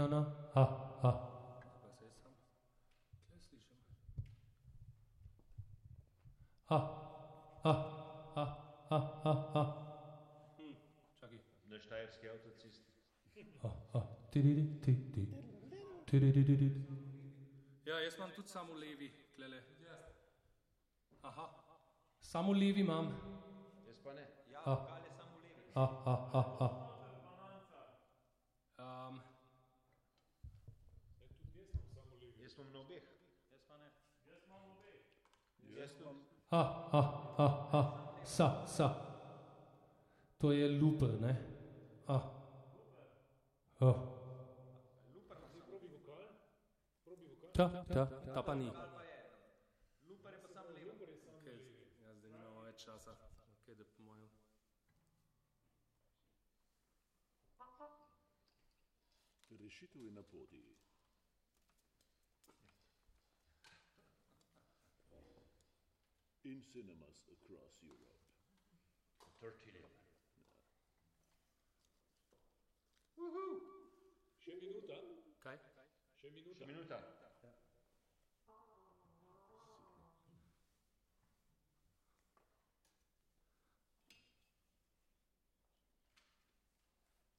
na na, ha, ha. Ha, ha, ha, ha, ha, ha. Na štajerski avtocesti. Ha, ha. Tididi, ti, ti. Tididididi. Ja, jaz imam tudi samo levi, klele. Aha, Samo levi imam. Jaz pa ne. Ha, ha, ha, ha, ha. um, Jaz imam na obeh. jaz pa ne. Jaz imam. Ha, ha, ha, ha. Sa, sa. To je luper, ne? Ha. Ha. Ta, ta, ta pa ni. Okay, ja, zdaj nimamo več časa. Okay, da po mojem. Rešitev je na poti. In cinemas across Europe. Tortilja. Kaj? Še minuta.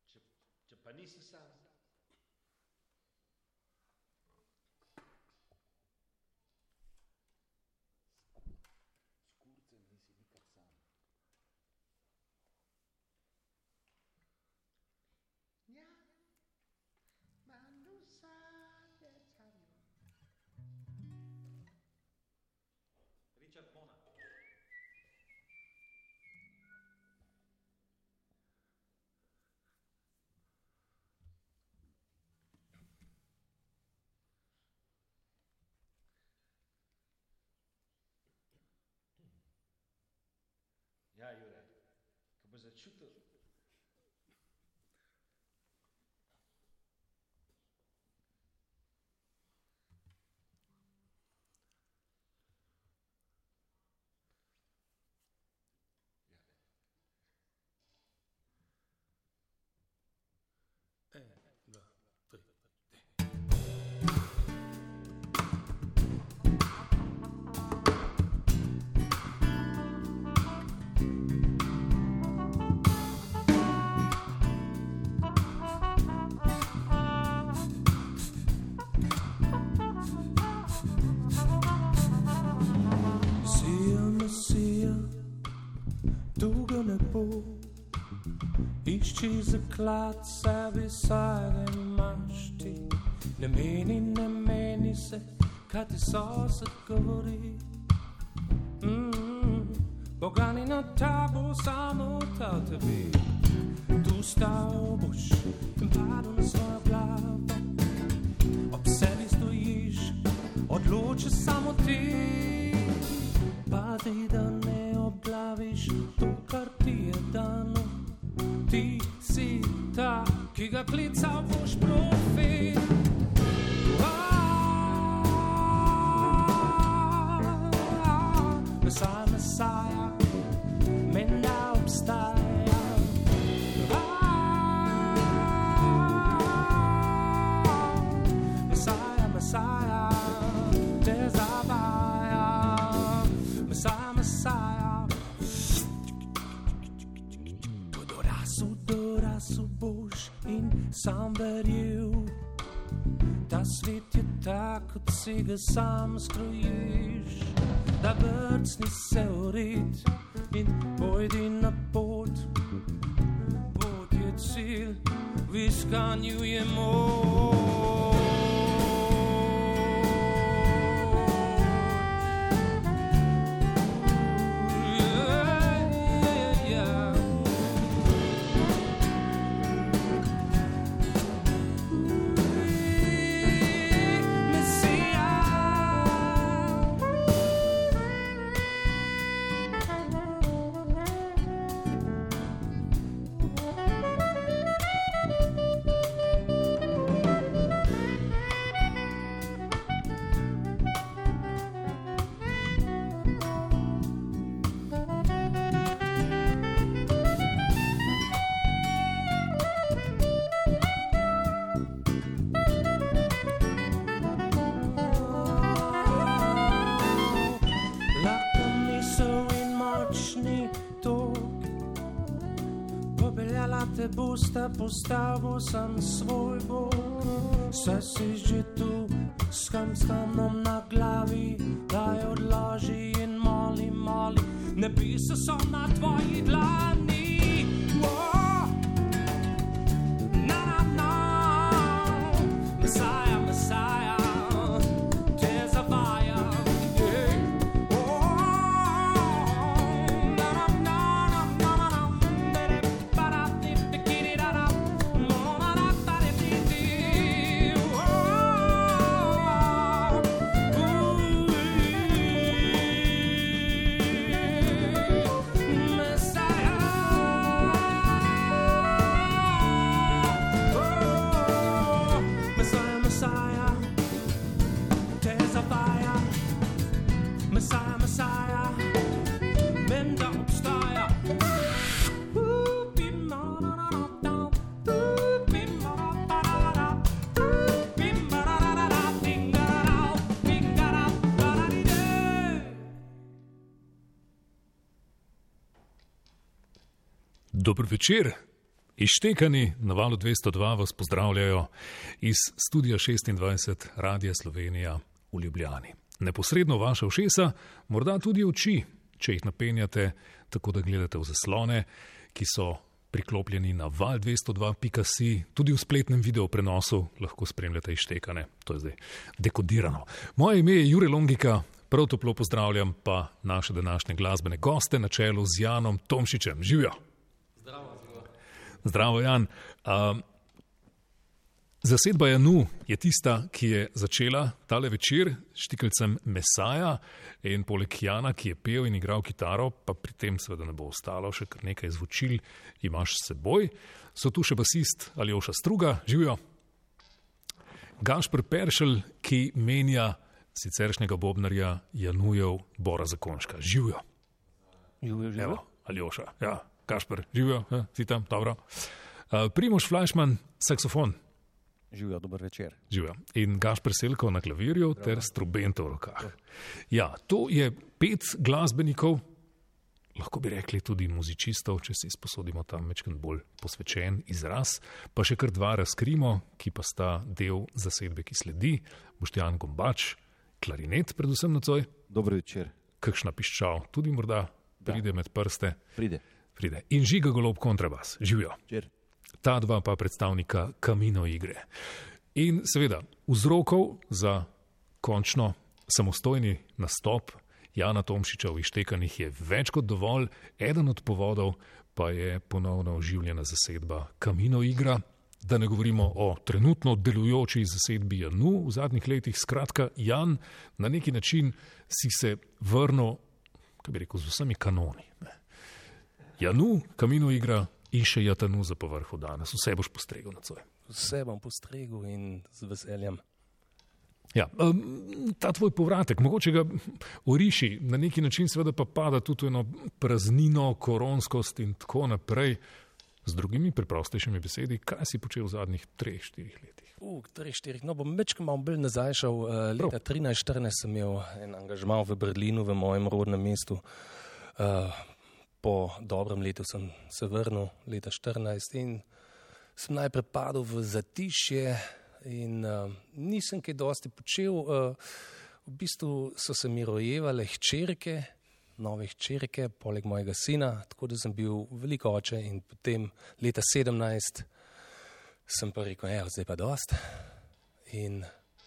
Če, če pa nisi sam. Ko bo Zaklad sebi sajne mašti. Ne meni, ne meni se, kaj ti sosed govori. Mm, Bogani na tabo, samo ta tebi. Tu stal boš in padel na svojo glavo. Ob sebi stojiš, odloči samo ti. Pazi, da ne obglaviš ga klical boš profit. Mesaj, mesaja, in sam verjel, da svet je tak, kot si ga sam skrojiš. Da brcni se urit in pojdi na pot. Pot je cilj, v iskanju je moč. Bosta postavil sem svoj bog. Se si že tu, s kam stanom na glavi, da jo odloži in moli, moli, ne bi se sam na tvoji dlani. Večer. Ištekani na valu 202 vas pozdravljajo iz studia 26 Radia Slovenija v Ljubljani. Neposredno vaša ušesa, morda tudi oči, če jih napenjate, tako da gledate v zaslone, ki so priklopljeni na val 202.si, tudi v spletnem video prenosu lahko spremljate ištekane. To je zdaj dekodirano. Moje ime je Jure Longika, prav toplo pozdravljam pa naše današnje glasbene goste na čelu z Janom Tomšičem. Živijo! Zdravo, Jan. Um, zasedba Janu je tista, ki je začela tale večer s štikelcem Mesaja in poleg Jana, ki je pel in igral kitaro, pa pri tem seveda ne bo ostalo še kar nekaj zvočil, imaš s seboj. So tu še basist Aljoša Struga, živijo. Gašpr Peršel, ki menja siceršnjega bobnarja Janujev Bora Zakonška. Živijo. Živijo, živijo. Evo, Aljoša, ja, Kašper, živijo, ja, si tam, dobro. Uh, Primoš Flašman, saksofon, Živijo, dober večer. živijo. In Gašper Selko na klavirju ter s trubento v rokah. Ja, to je pet glasbenikov, lahko bi rekli tudi muzičistov, če si izposodimo tam večkrat bolj posvečen izraz, pa še kar dva razkrimo, ki pa sta del zasedbe, ki sledi, Boštjan Gombač, klarinet, predvsem nocoj, Dober večer. kakšna piščal, tudi morda pride med prste, Pride. Pride. In žiga golob kontrabas, živijo. Večer. ta dva pa predstavnika kamino igre. In seveda, vzrokov za končno samostojni nastop Jana Tomšiča v Ištekanih je več kot dovolj, eden od povodov pa je ponovno oživljena zasedba kamino igra. Da ne govorimo o trenutno delujoči zasedbi Janu v zadnjih letih. Skratka, Jan na neki način si se vrnil, kako bi rekel, z vsemi kanoni. Ne. Janu, kamino igra in še Jatanu za povrhu danes. Vse boš postregel na svoj. Vse bom postregel in z veseljem. Ja, um, ta tvoj povratek, mogoče ga oriši, na neki način seveda pa pada tudi v eno praznino, koronskost in tako naprej. Z drugimi, preprostejšimi besedi, kaj si počel v zadnjih treh, štirih letih? Uf, treh, štirih. No, bom večkrat malo bolj nazaj šel. Uh, leta 13-14 sem imel en angažma v Berlinu, v mojem rodnem mestu. Uh, po dobrem letu sem se vrnil, leta 14, in sem najprej padel v zatišje, in uh, nisem kaj dosti počel. Uh, v bistvu so se mi rojevale hčerke, nove hčerke, poleg mojega sina, tako da sem bil veliko oče in potem leta 17 sem pa rekel, evo, zdaj pa dost. In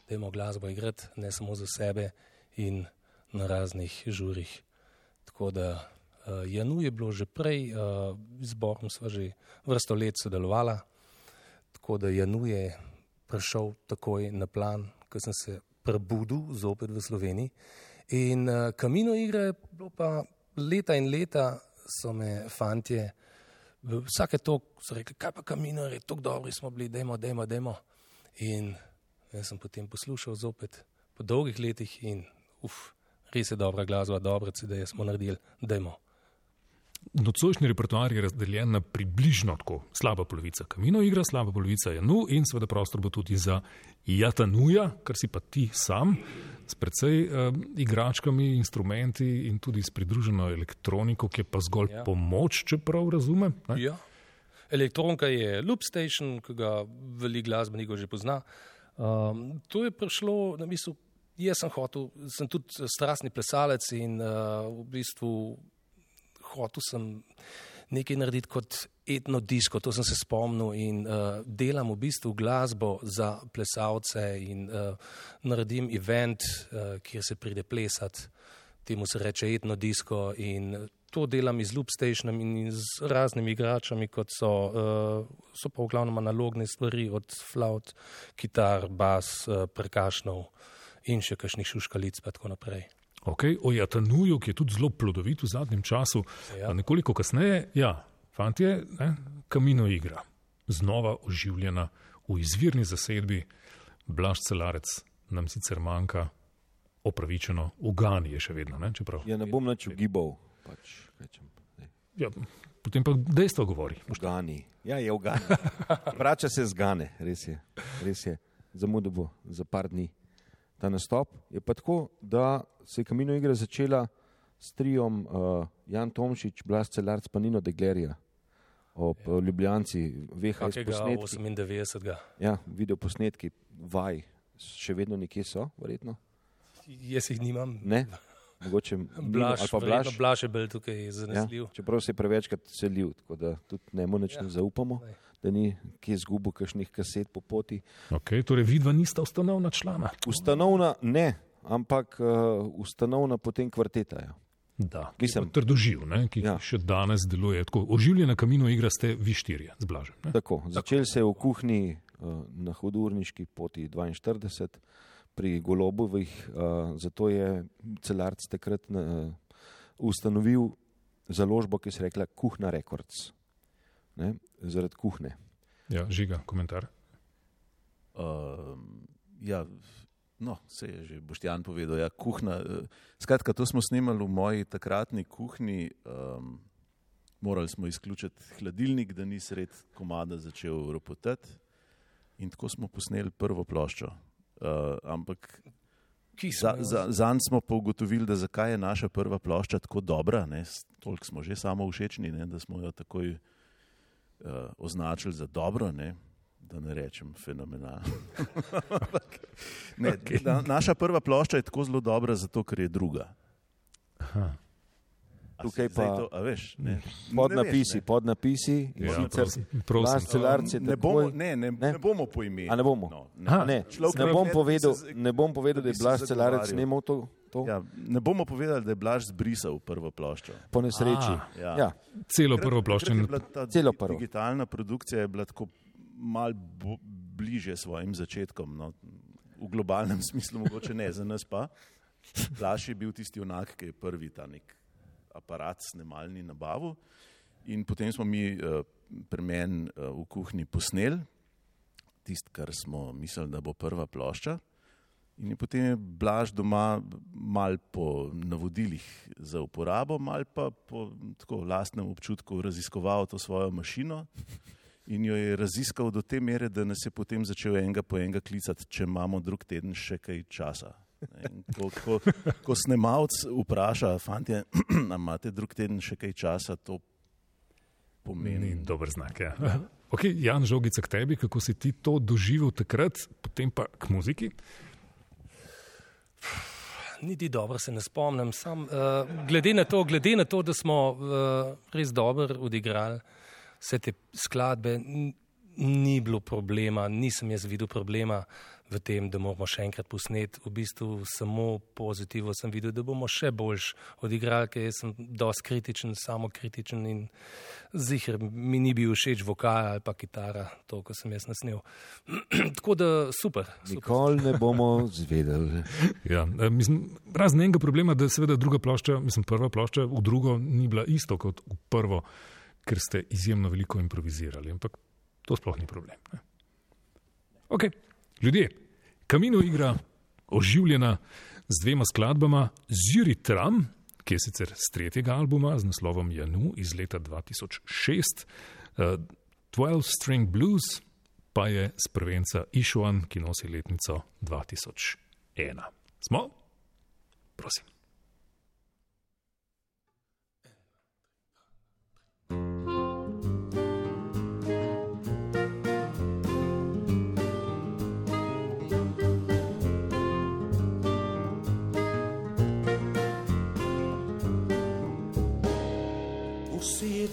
dajmo glasbo igrati, ne samo za sebe in na raznih žurih. Tako da Janu je bilo že prej, uh, z Borom sva že vrsto let sodelovala, tako da Janu je prišel takoj na plan, ko sem se prebudil zopet v Sloveniji. In uh, kamino igre je bilo pa leta in leta so me fantje, vsake to so rekli, kaj pa kamino je, tako dobri smo bili, dajmo, dajmo, dajmo. In jaz sem potem poslušal zopet po dolgih letih in uf, res je dobra glasba, dobre CD-je smo naredili, dajmo. Nocojšnji repertoar je razdeljen na približno tako slaba polovica kamino igra, slaba polovica je nu in seveda prostor bo tudi za Jatanuja, kar si pa ti sam, s precej uh, igračkami, instrumenti in tudi s pridruženo elektroniko, ki je pa zgolj ja. Pomoč, če prav razumem. ne? Ja. Elektronka je Loop Station, ki ga veliko glasbenikov že pozna. Um, to je prišlo, na bistvu, jaz sem hotel, sem tudi strastni plesalec in uh, v bistvu hotel sem nekaj narediti kot etno disko, to sem se spomnil in uh, delam v bistvu glasbo za plesalce in uh, naredim event, uh, kjer se pride plesati, temu se reče etno disko in to delam iz loop stationom in z raznimi igračami, kot so, uh, so pa v glavnem analogne stvari, od flaut, kitar, bas, uh, prekašnov in še kakšnih šuškalic pa tako naprej. Okay. O Jatanuju, ki je tudi zelo plodovit v zadnjem času, Ja. nekoliko kasneje, ja, fantje, ne, kamino igra, znova oživljena v izvirni zasedbi, Blaž Celarec nam sicer manjka, opravičeno, v Gani je še vedno, ne, čeprav. Ja, ne bom nič ugibal. Pač, rečem, Ja, potem pa dejstvo govori. v Gani. Ja, je v Gani. Vrača se z Gane, res je. Res je. Zamudil bo za par dni ta nastop. Je pa tako, da se je kamino igra začela s trijom uh, Jan Tomšič, Blas Celarc, pa Nino Deglerija ob ja. Ljubljanci, VHS posnetki. 98. Ja, video posnetki vaj še vedno nekje so, verjetno. Jaz jih nimam. Ne, mogoče Nino Blaž, verjetno Blaž. Blaž je bil tukaj Ja, zanesljiv. čeprav se je prevečkrat selil, tako da tudi ne mu nič Ja. ne zaupamo, Lej. Da ni kje izgubil kakšnih kaset po poti. Okay, torej, vidva nista ustanovna člana. Ustanovna ne, ampak uh, ustanovna potem kvarteta. Ja. Da, Mislim- trdoživ, ne, ki ja. Še danes deluje tako. Oživljena kamino igra ste vi štirje z Blažem. Ne? Tako, začel se je v kuhinji uh, na hodurniški poti 42 pri Golobovih, uh, zato je celarc takrat uh, ustanovil založbo, ki se je rekla Kuhna Records. Ne, zaradi kuhne. Ja, žiga, komentar. Uh, ja, no, se je že Boštjan povedal. Ja, kuhna, eh, skratka, to smo snemali v moji takratni kuhinji. Um, morali smo izključiti hladilnik, da ni sred komada začel ropotati. In tako smo posneli prvo ploščo. Uh, ampak Ki za, smo- za, zanj smo pa ugotovili, da zakaj je naša prva plošča tako dobra. Toliko smo že samo všečni, ne, da smo jo takoj uh, označili za dobro. Ne, da ne rečem fenomenalno. Ne, Okej. na, naša prva plošča je tako zelo dobra, zato ker je druga. Aha. Tukaj pa- To, a veš, ne, Podnapisi, ne veš, podnapisi. in Ja, prosim, prosim. Blaž Celarc je ne, bomo, ne, ne, Ne? ne bomo po imenu. A ne bomo? No. Ne, Človek ne bi bom povedal, ne bom povedal, da je Blaž Celarec zagovarjal. snemal to, Ja, ne bomo povedali, da je Blaž zbrisal prvo ploščo. po nesreči. A, Ja. Ja, Celo prvo ploščo. Celo prvo. Digitalna produkcija je bila tako mal bliže svojim začetkom. No. V globalnem smislu, mogoče ne, za nas pa. Blaž je bil tisti junak, ki je prvi ta nek aparat snemalni nabavu. In potem smo mi uh, pri meni uh, v kuhinji posneli tisto, kar smo mislili, da bo prva plošča. In je potem je Blaž doma mal po navodilih za uporabo, mal pa po tako lastnem občutku raziskoval to svojo mašino in jo je raziskal do te mere, da nas je potem začel enega po enega klicati, če imamo drug teden še kaj časa. In Ko, ko, ko snemalc vpraša, fantje, imate drug teden še kaj časa, to Ni pomeni. dober znak. Ja. Okay, Jan, žogica k tebi, kako si ti to doživel takrat, potem pa k muziki. Niti dobro se ne spomnim. Sam, uh, glede, na to, glede na to, da smo uh, res dobro odigrali vse te skladbe, ni bilo problema, nisem jaz videl problema v tem, da moramo še enkrat posneti. V bistvu samo pozitivno sem videl, da bomo še boljš odigrali, ker sem dosti kritičen, samo kritičen in zihar mi ni bil všeč vokal ali pa kitara, to, ko sem jaz nasnil. Tako da super. super. nikoli ne bomo zvedeli. Ja, eh, mislim, razen enega problema, da seveda druga plošča, mislim, prva plošča v drugo ni bila isto kot v prvo, ker ste izjemno veliko improvizirali. Ampak to sploh ni problem. Ne? Okay. Ljudje, Kamino igra oživljena z dvema skladbama Zuri Tram, ki je sicer z tretjega albuma z naslovom Janu iz leta 2006, uh, 12 String Blues pa je z prvenca Išuan, ki nosi letnico 2001. Smo? Prosim.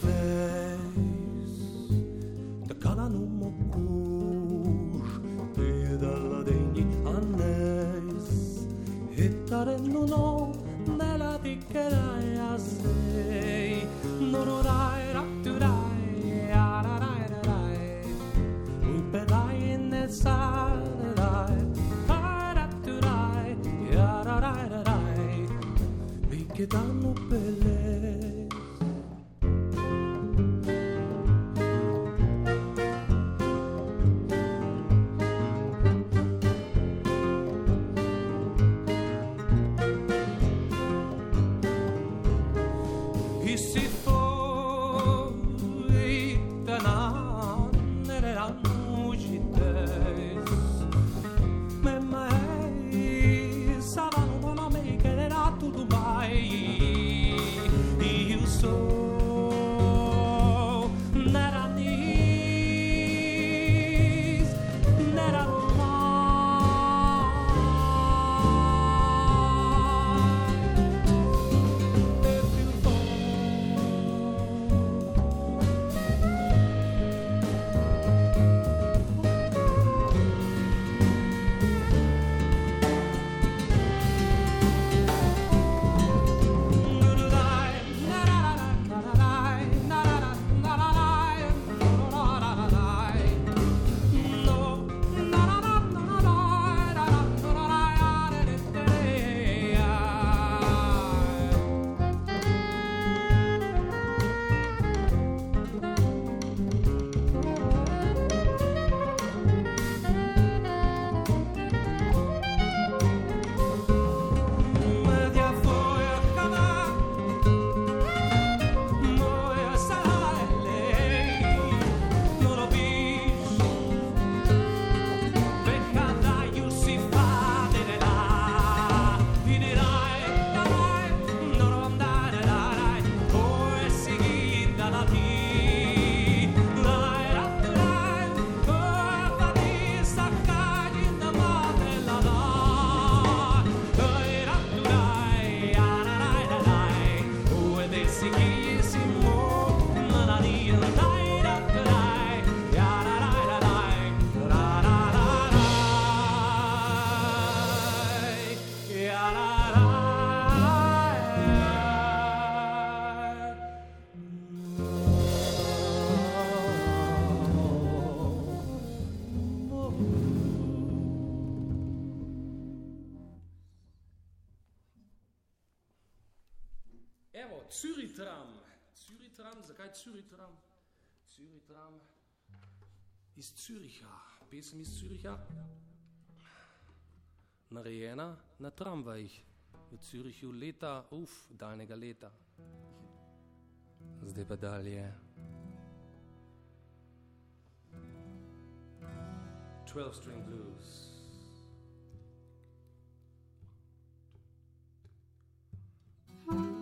vezi Така nu mă cuș Te da la degni annes Hittare nu no Nella ticcherai a sei. Non urai ratturai Ararai ah, rarai Un pedai nel sale Rai ratturai Ararai ah, rarai Vi che danno pelle iz Züricha. Pesem iz Züricha. Narejena na tramvajih v Zürichu leta, uf, daljnega leta. Zdaj pa dalje. 12 string blues. Thank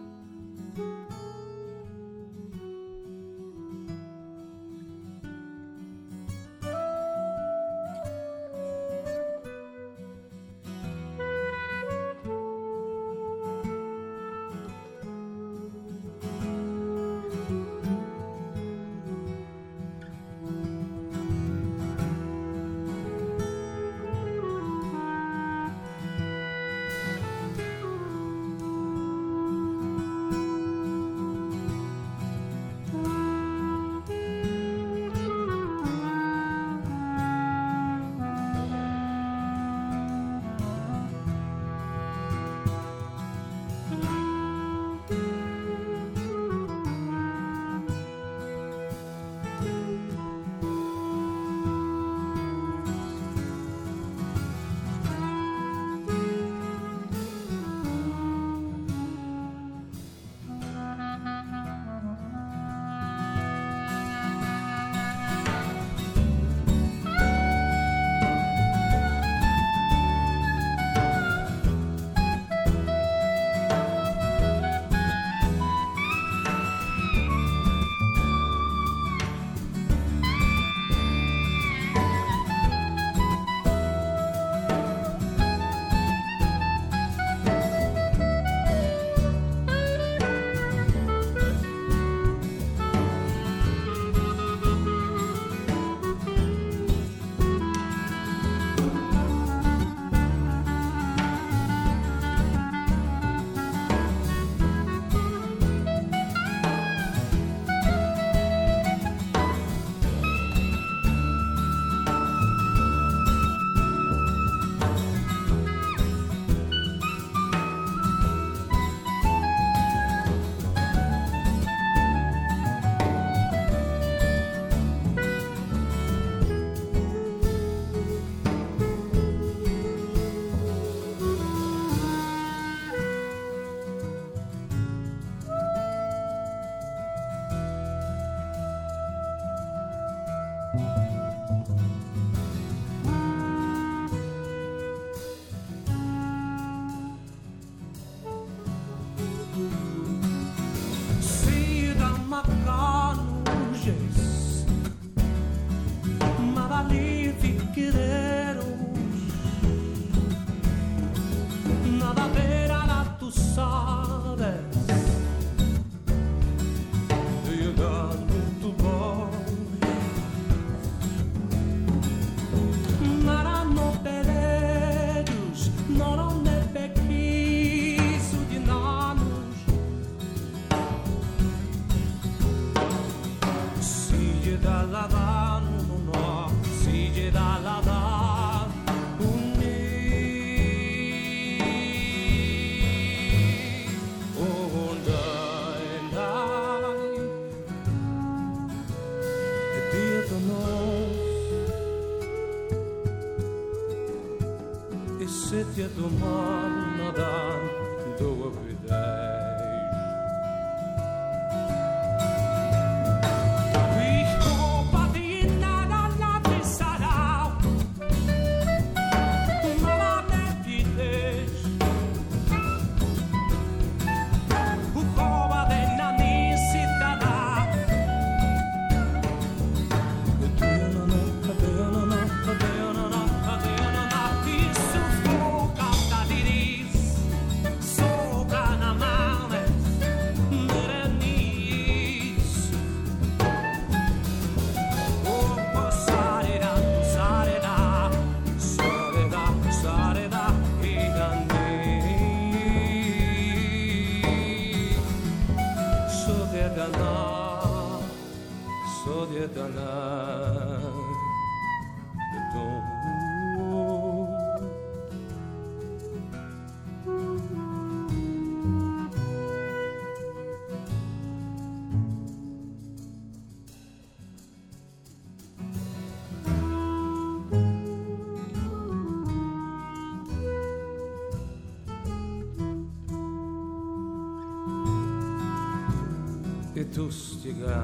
E tu stiga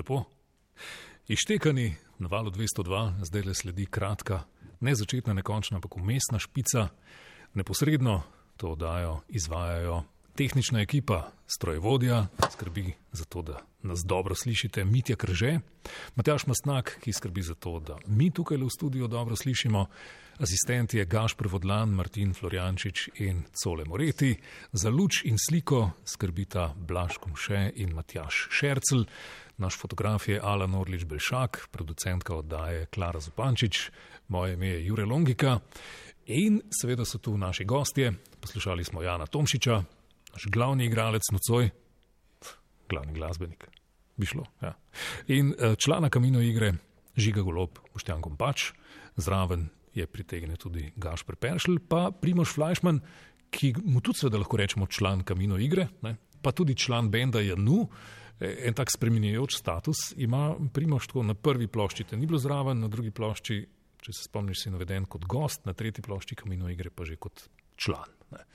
Lepo. Ištekani na valu 202, zdaj le sledi kratka, ne začetna, ne končna, ampak umestna špica. Neposredno to oddajo izvajajo tehnična ekipa, strojevodja, skrbi za to, da nas dobro slišite, Mitja Krže, Matjaš Mastnak, ki skrbi za to, da mi tukaj v studiu dobro slišimo, asistent je Gaš Prevodlan, Martin Florjančič in Cole Moreti, za luč in sliko skrbita Blaž Komše in Matjaš Šercel, naš fotograf je Alan Orlič Belšak, producentka oddaje Klara Zupančič, moje ime je Jure Longika. In seveda so tu naši gostje. Poslušali smo Jana Tomšiča, naš glavni igralec nocoj, glavni glasbenik, bi šlo. Ja. In eh, člana Kamino igre, Žiga Golob, Boštjan Kompač, zraven je pritegnil tudi Gašpr Peršl, pa Primoš Fleischmann, ki mu tudi seveda lahko rečemo član Kamino igre, ne? pa tudi član benda Janu. E, En tak spremenjajoč status ima Primoš tako na prvi plošči, te ni bilo zraven, na drugi plošči, če se spomniš, si naveden kot gost, na tretji plošči Kamino igre pa že kot član. Ne?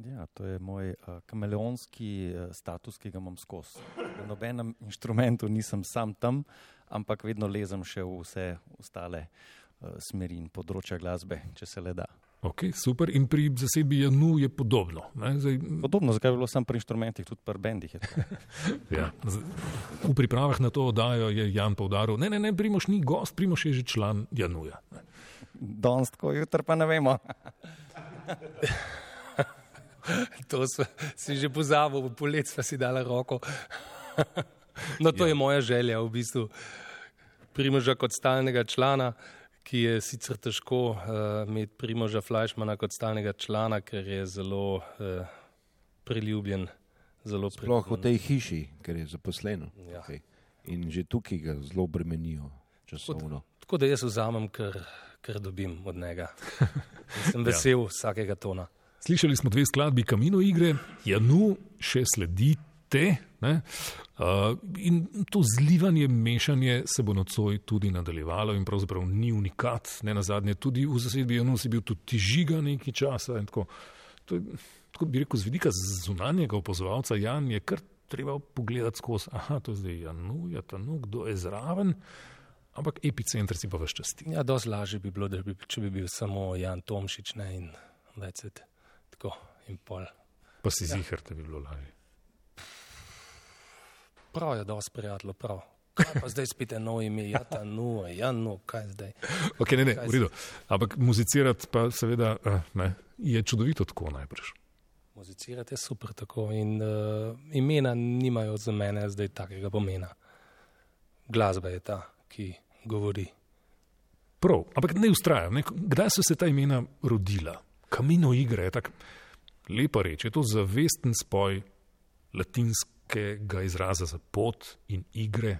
Ja, to je moj uh, kameleonski uh, status, ki ga imam skozi. Na nobenem inštrumentu nisem sam tam, ampak vedno lezem še v vse ostale uh, smeri in področja glasbe, če se le da. Ok, super. In pri zasedbi Janu je podobno. ne, Zdaj, Podobno, zakaj bi bilo sam pri inštrumentih, tudi pri bendih. je ja, z- v pripravah na to oddajo je Jan povdaril, ne, ne, ne, Primoš ni gost, Primoš je že član Januja. Danes tako, jutri pa ne vemo. To so, si že pozabil, v polet sva si dala roko. No, to ja. je moja želja, v bistvu. Primoža kot stalnega člana, ki je sicer težko uh, imeti Primoža Fleischmana kot stalnega člana, ker je zelo uh, priljubljen. Zelo Sploh v priljubljen. tej hiši, ker je zaposlen. Ja. Okay. In že tukaj ga zelo bremenijo časovno. Tako da jaz vzamem, kar, kar dobim od njega. In sem vesel ja. vsakega tona. Slišali smo dve skladbi Kamino igre, Janu še sledite. Ne? Uh, in to zlivanje, mešanje se bo nocoj tudi nadaljevalo in pravzaprav ni unikat. Ne na zadnje, tudi v zasedbi Janu si bil tudi žiga nekaj časa. Tako, to je, tako bi rekel, z vidika zunanjega opozovalca Jan je kar treba pogledati skozi. Aha, to je zdaj Janu, ja, Tanu, kdo je zraven. Ampak epicenter si pa več časti. Ja, dosti lažje bi bilo, bi, če bi bil samo Jan Tomšič ne, in vecet. Tako in pol. Pa si ja. zihar, da bi bilo lažje. Prav je, dosti prijateljev, prav. kaj pa zdaj spet eno ime, ja, ta nu, ja, nu, kaj zdaj. Okay, ne, ne, v redu. Ampak muzicirati pa seveda eh, ne, je čudovito tako najbrž. Muzicirati je super tako in uh, imena nimajo za mene zdaj takega pomena. Glasba je ta, ki govori. Prav, ampak ne ustrajam. Ne? Kdaj so se ta imena rodila? Kamino igre je tako lepa reč. Je to zavesten spoj latinskega izraza za pot in igre?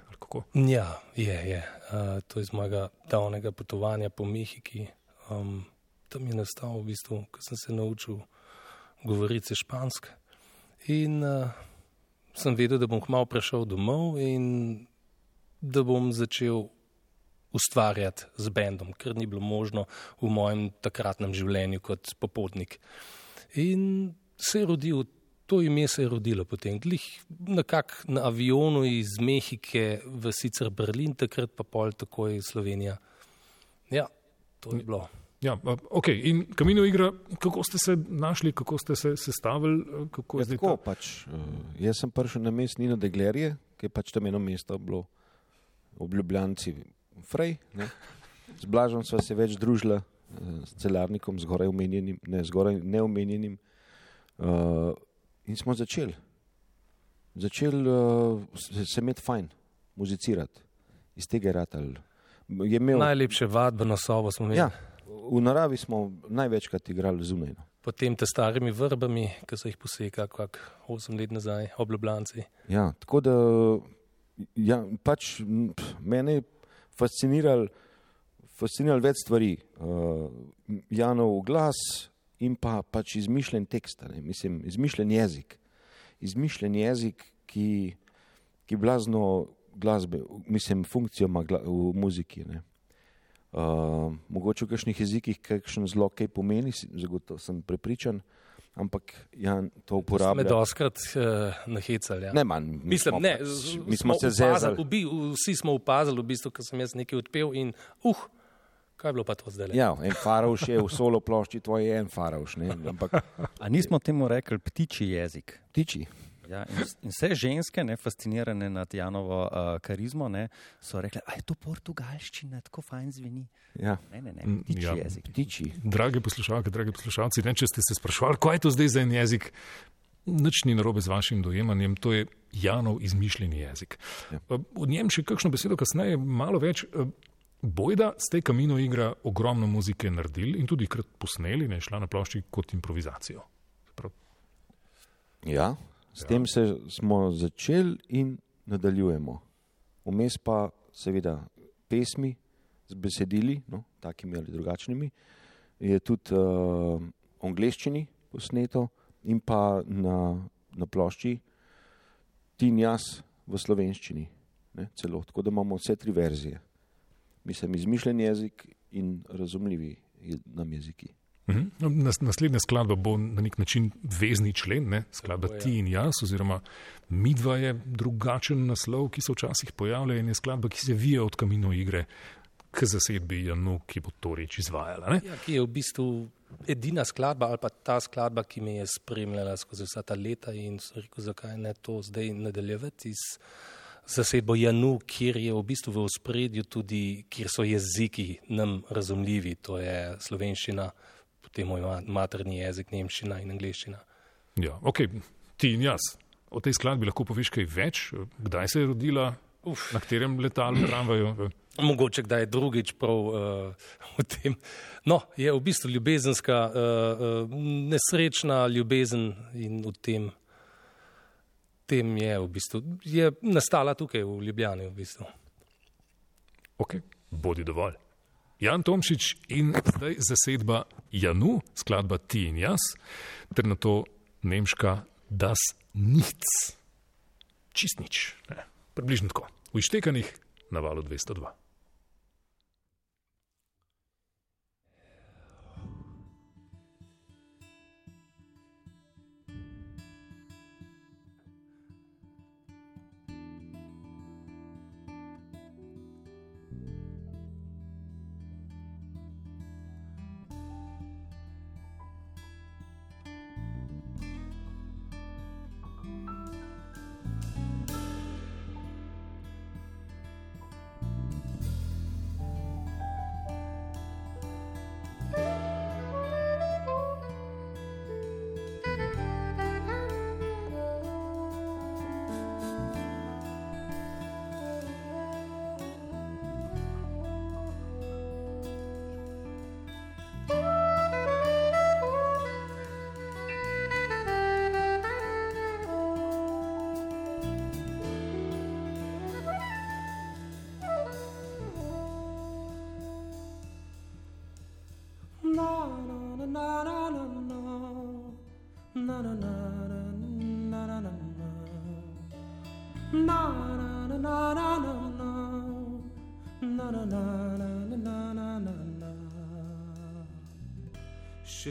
Ja, je, je. Uh, to je iz mojega davnega potovanja po Mehiki. Um, tam je nastal v bistvu, ko sem se naučil govoriti špansko. In uh, sem vedel, da bom kmalo prišel domov in da bom začel ustvarjati z bendom, ker ni bilo možno v mojem takratnem življenju kot popotnik. In se je rodil, to ime se je rodilo potem, glih nekako na avionu iz Mehike v sicer Berlin, takrat pa pol takoj Slovenija. Ja, to je bilo. Ja, a, ok, in kamino igra, kako ste se našli, kako ste se sestavili? Kako je Ja, tako, ta- pač, uh, jaz sem prišel na mest Nino Deglerje, ki je pač tam eno mesto bilo v Ljubljanci, Frej. Ne. Z Blažom sva se več družila, uh, s celarnikom, zgoraj omenjenim, ne zgoraj neomenjenim. Uh, in smo začeli. Začeli uh, se, se imeti fajn, muzicirati. Iz tega je ratal. Je imel, Najlepše vadbeno sobo smo imeli. ja, v naravi smo največkrat igrali zunaj. No. Potem te starimi vrbami, ki so jih posekali, kak 8 let nazaj, obljubljanci. Ja, tako da ja, pač, pf, mene je fasciniralo fasciniral več stvari. Uh, Janov glas in pa pač izmišljen tekst, ne, mislim, izmišljen jezik. Izmišljen jezik, ki, ki blazno glasbe, mislim, funkcijo ima gla, v muziki. Ne. Uh, mogoče v kakšnih jezikih kakšen zelo kaj pomeni, zagotovo sem prepričan, ampak Jan to Me uporablja. doskrat uh, nahecali. Ja. Ne, manj. mi Mislim, smo ne, pač- z- mi smo se opazili, zezali. obi, vsi smo opazili, v bistvu, ko sem jaz nekaj odpel in uh, kaj je bilo pa to zdaj? Ja, en faravš je v solo plošči, tvoj je en faravš, ne, ampak A nismo temu rekli ptiči jezik? tiči. Ja, in, in vse ženske, ne, fascinirane nad Janovo uh, karizmo, ne, so rekle, da je to portugalščina, tako fajn zveni. Ja, Ne, ne, ne, Mm, ptiči ja. jezik. tiči. Drage poslušalke, drage poslušalci, ne, če ste se sprašvali, kaj je to zdaj za en jezik, nič ni narobe z vašim dojemanjem, to je Janov izmišljeni jezik. Ja. V njem še kakšno besedo kasneje, malo več. eh, Bojda ste kamino igra ogromno muzike naredili in tudi krat posneli, ne šla na plošči kot improvizacijo. Prav, Ja, s ja. tem se smo začeli in nadaljujemo. Vmes pa seveda pesmi z besedili, no, takimi ali drugačnimi, je tudi uh, v angleščini posneto in pa na, na plošči Tin jaz v slovenščini. Ne, celo, tako da imamo vse tri verzije. Mislim, izmišljen jezik in razumljivi nam jeziki. Mhm. No, nas- Naslednja skladba bo na nek način vezni člen, ne? skladba Tako. Ti in jaz, oziroma Midva je drugačen naslov, ki se včasih pojavlja in je skladba, ki se vije od kamino igre k zasedbi Janu, ki bo to reč izvajala. Ne? Ja, ki je v bistvu edina skladba ali pa ta skladba, ki me je spremljala skozi vsa ta leta in sem rekel, zakaj ne to zdaj nadaljevati z zasedbo Janu, kjer je v bistvu v ospredju tudi, kjer so jeziki nam razumljivi, to je slovenščina, potem moj ma- materni jezik, nemščina in angliščina. Ja, ok, ti in jaz. O tej skladbi lahko poveš kaj več, kdaj se je rodila, Uf. na katerem letalu, tramvaju. Mogoče kdaj drugič prav uh, v tem. No, je v bistvu ljubezenska, uh, uh, nesrečna ljubezen in v tem, tem je v bistvu, je nastala tukaj v Ljubljani v bistvu. Ok, bodi dovolj. Jan Tomšič in zdaj zasedba Janu, skladba Ti in jaz, ter na to nemška Das Nichts. Čist nič. Ne, približno tako. V ištekanih na valu 202.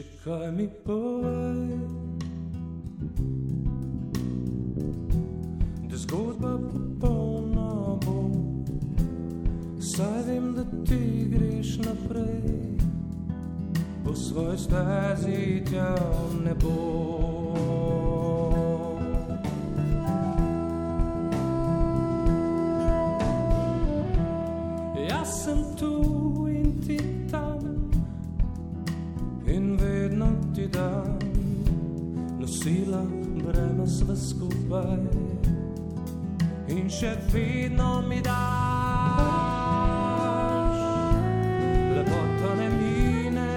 Še kaj mi povej? Da zgodba popolna bo, saj vem, da ti greš naprej, po svoj stezi tja ne bo. Nosila breme sva skupaj, in še vedno mi daš. Lepoto ne mine,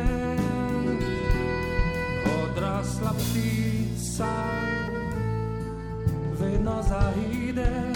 odrasla ptica, vedno zaide.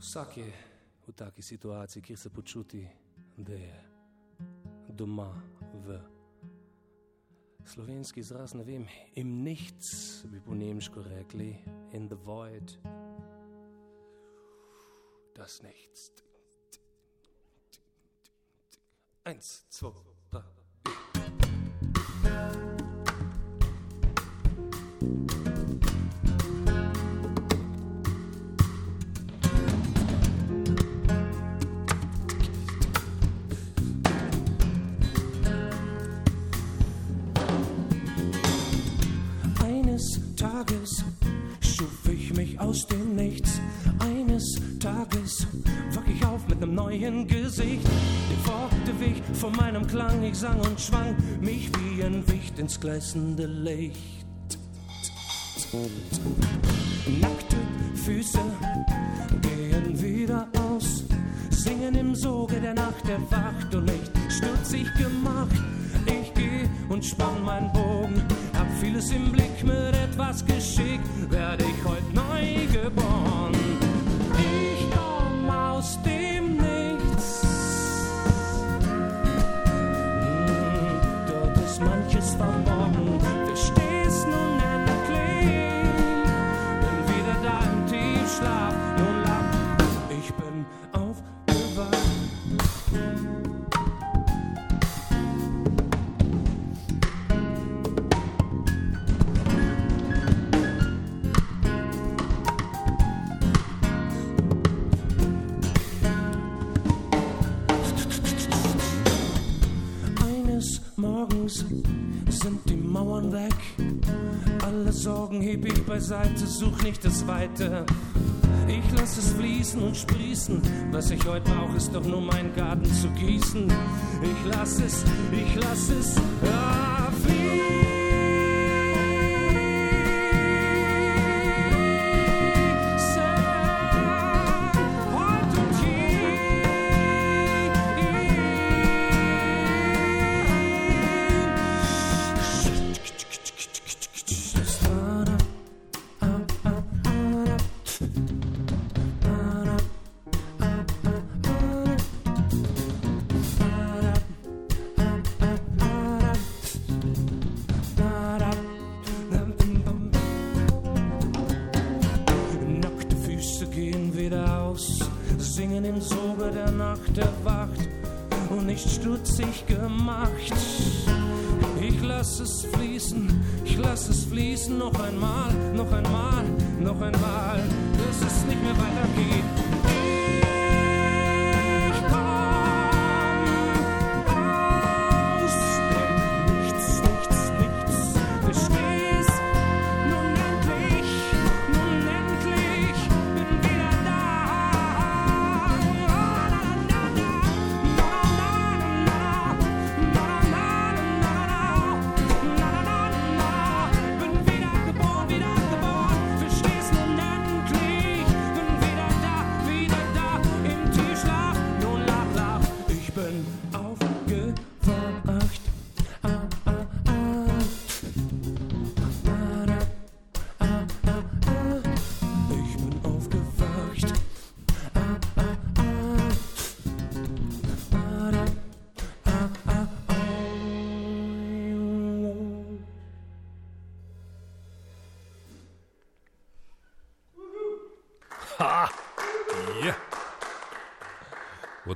Vsak je v taki situaciji, kjer se počuti, da je doma v slovenski izraz, ne vem, im nichts bi po nemško rekli, in the void, das nichts. Eins, zwei, drei. Neuen Gesicht. Ich folgte Weg von meinem Klang, ich sang und schwang mich wie ein Wicht ins gleißende Licht. Nackte Füße gehen wieder aus, singen im Soge der Nacht erwacht und nicht stutzig gemacht. Ich geh und spann mein Bogen, hab vieles im Blick mit etwas Geschick, werde ich heute neu geboren. from Mauern weg. Alle Sorgen heb ich beiseite, such nicht das Weite. Ich lass es fließen und sprießen. Was ich heute brauche, ist doch nur meinen Garten zu gießen. Ich lass es, ich lass es ja,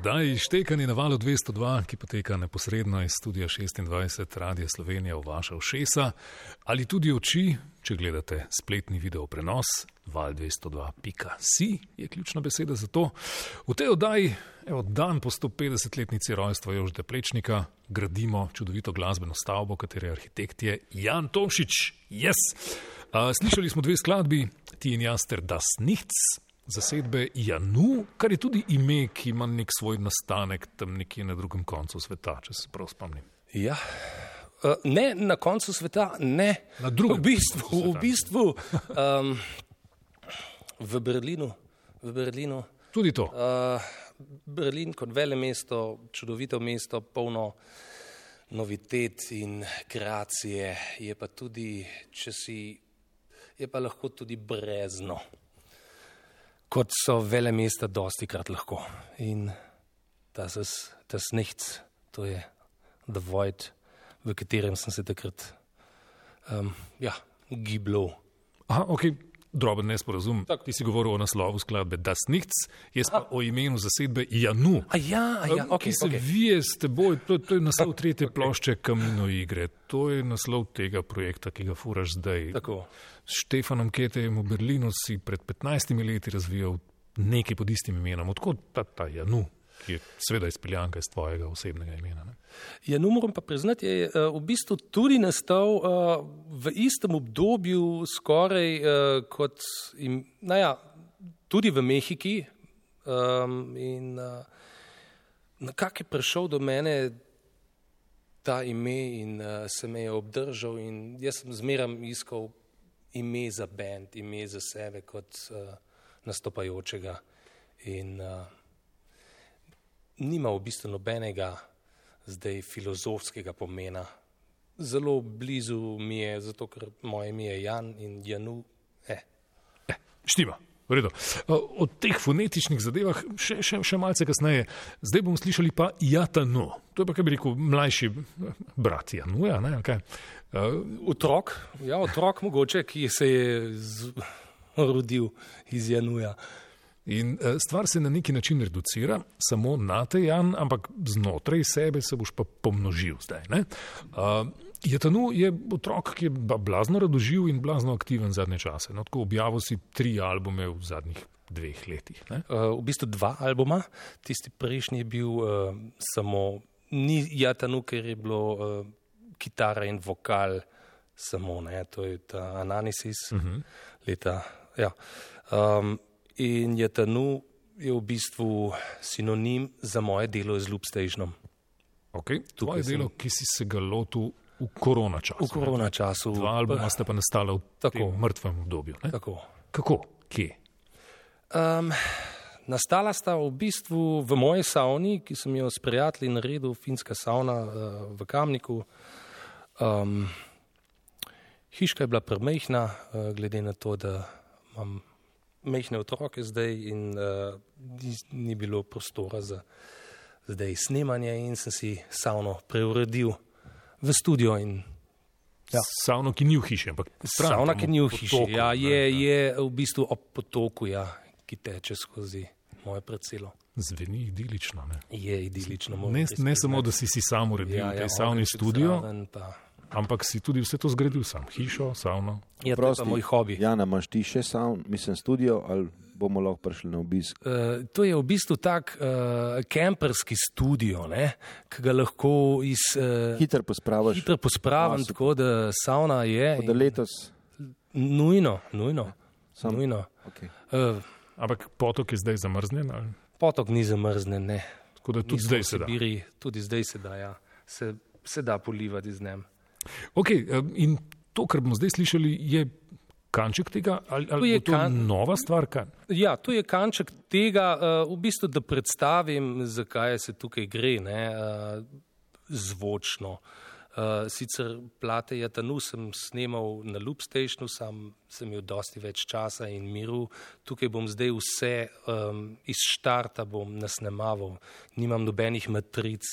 oddaji Štekanje na valu 202, ki poteka neposredno iz studia 26 Radia Slovenija v vaša ušesa, ali tudi oči, če gledate spletni video prenos, val202.si je ključna beseda za to. V tej oddaji, evo, dan po 150-letnici rojstva Jožeta Plečnika, gradimo čudovito glasbeno stavbo, katere arhitekt je Jan Tomšič. Yes! Uh, slišali smo dve skladbi, Ti in jaz ter Das Nichts, zasedbe Janu, kar je tudi ime, ki ima nek svoj nastanek tam nekje na drugem koncu sveta, če se prav spomnim. Ja. Uh, ne na koncu sveta, ne Na drugem V bistvu, v, bistvu um, v Berlinu. V Berlinu. Tudi to. Uh, Berlin kot vele mesto, čudovito mesto, polno novitet in kreacije, je pa tudi, če si, je pa lahko tudi brezno, kot so vele mesta dosti krat lahko. In das ist das Nichts, to je The Void, v katerem sem se takrat um, ja, gibljal. Aha, ok, droben nesporazum. Ti si govoril o naslovu skladbe Das Nichts, jaz pa o imenu zasedbe Janu. A ja, a ja, ki okay, se okay. vije s teboj, to, to je naslov tretje plošče Kamino igre, to je naslov tega projekta, ki ga furaš zdaj. Tako. S Štefanom Ketejem v Berlinu si pred 15 leti razvijal nekaj pod istim imenom, odkot ta, ta Janu, ki je seveda izpeljanka iz tvojega osebnega imena. Ne? Ja, no, moram pa priznati, je uh, v bistvu tudi nastal uh, v istem obdobju, skoraj uh, kot im, naja, tudi v Mehiki. Um, in uh, nekako je prišel do mene ta ime in uh, se me je obdržal, in jaz sem zmeraj iskal ime za bend, ime za sebe kot uh, nastopajočega. In uh, nima v bistvu nobenega zdaj filozofskega pomena. Zelo blizu mi je, zato ker moje ime je Jan in Janu. Eh. Eh, štima. V redu. O teh fonetičnih zadevah še, še, še malce kasneje. Zdaj bomo slišali pa Jatano. To je pa, kaj bi rekel, mlajši brat Januja. Ne, okay. uh, otrok, ja, otrok mogoče, ki se je z, rodil iz Januja. In uh, stvar se na neki način reducira, samo na te Jan, ampak znotraj sebe se boš pa pomnožil zdaj. Uh, Jetanu je otrok, ki je blazno radoživ in blazno aktiven zadnje čase. No, objavil si tri albume v zadnjih dveh letih. Uh, v bistvu dva albuma. Tisti prejšnji je bil uh, samo, ni Jetanu, ker je bilo uh, kitara in vokal samo, ne? to je ta Ananisis uh mhm. -huh. leta. Ja. Um, in Jetanu je v bistvu sinonim za moje delo z Stationom. Okay. To je delo, ki si se ga lotil v korona času. V korona času. Dva albuma sta pa nastala v tako mrtvem obdobju. Tako. Kako? Kje? Um, nastala sta v bistvu v moji savni, ki sem jo s prijatelji naredil, finska savna uh, v Kamniku. Um, hiška je bila premehna, uh, glede na to, da imam mehne otroke zdaj in uh, ni, ni bilo prostora za zdaj snemanje in sem si savno preuredil v studio. In, ja. Savno, ki ni v hiši, ampak stran, savna, ki ni v hiši. Potoku, ja, je, je v bistvu ob potoku, ja, ki teče skozi moje predselo. Zveni idilično. Ne? Je idilično. Ne, ne samo, da si, si sam uredil ja, ja, savni studio. Ampak si tudi vse to zgradil sam, hišo, savno. Je ja, to moj hobi. Ja, imaš ti še savn, mislim, studio ali bomo lahko prišli na obisk? Uh, to je v bistvu tak uh, kemperski studio, ki ga lahko iz. Uh, hitro pospraviš. Hitro pospravim, no, tako da sauna je. Da letos. Nujno, nujno. Sam, nujno. Okay. Uh, Ampak potok je zdaj zamrznjen? Ali? Potok ni zamrznjen, ne. Tako da tudi zdaj se da. Sibiri, tudi zdaj se da, ja. se, se da polivati z njem. Okay, in to, kar bomo zdaj slišali, je kanček tega, ali, ali je to kan... nova stvar? Kaj? Ja, to je kanček tega, uh, v bistvu, da predstavim, zakaj se tukaj gre, ne, uh, zvočno. Sicer plate Jatanu sem snemal na Loop Stationu, sam sem imel dosti več časa in miru. Tukaj bom zdaj vse um, iz štarta bom nasnemaval, nimam nobenih matric,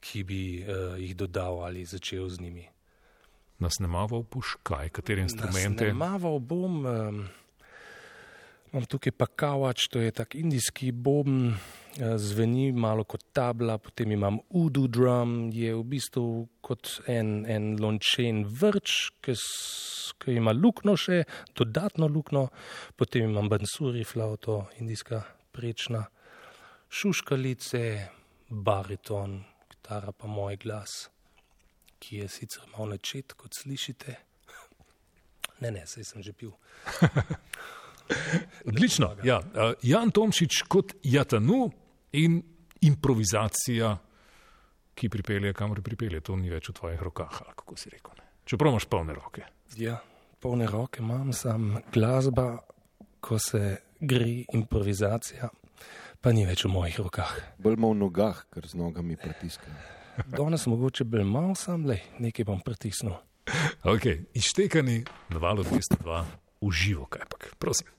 ki bi uh, jih dodal ali začel z njimi nasnemaval boš kaj, katere instrumente? Nasnemaval bom, imam tukaj pa kavač, to je tak indijski uh, zveni malo kot tabla, potem imam udu drum, je v bistvu kot en, en lončen vrč, ki ima lukno še, dodatno lukno, potem imam bansuri flauto, indijska prečna, šuškalice, bariton, kitara pa moj glas ki je sicer malo načet, kot slišite. Ne, ne, sej sem že pil. Odlično. Ja. Uh, Jan Tomšič kot Jatanu in improvizacija, ki pripelje, kamor pripelje, to ni več v tvojih rokah, ali kako si rekel. Ne? Čeprav imaš polne roke. Ja, polne roke imam, sam glasba, ko se gre improvizacija, pa ni več v mojih rokah. Bolj v nogah, ker z nogami pritiskajo. Danes mogoče bolj malo, sam le nekaj bom pritisnil. Ok, iztekani na valu 202, uživo kaj pa, prosim.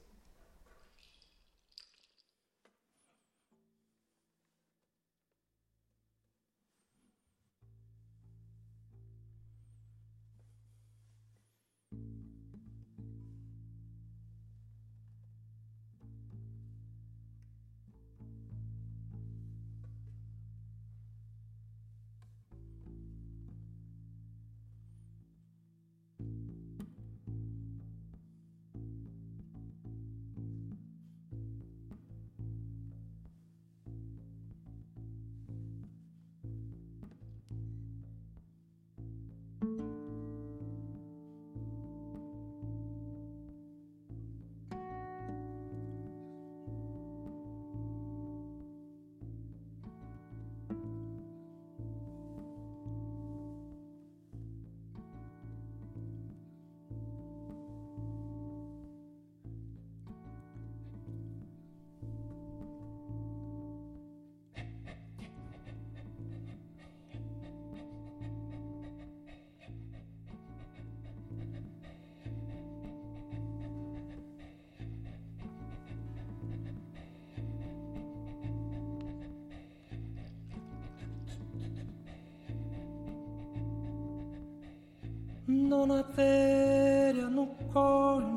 Não na feria no corno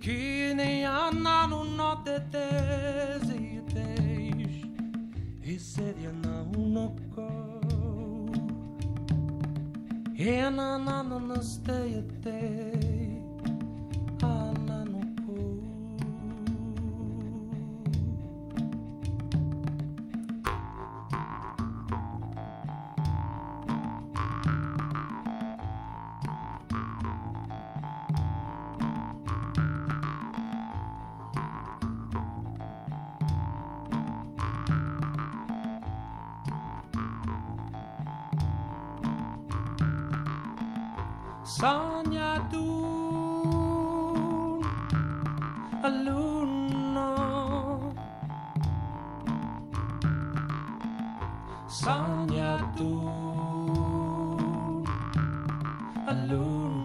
que nem a na no note tes e tes e seria na no co e na na no stay tes down, yeah, alone.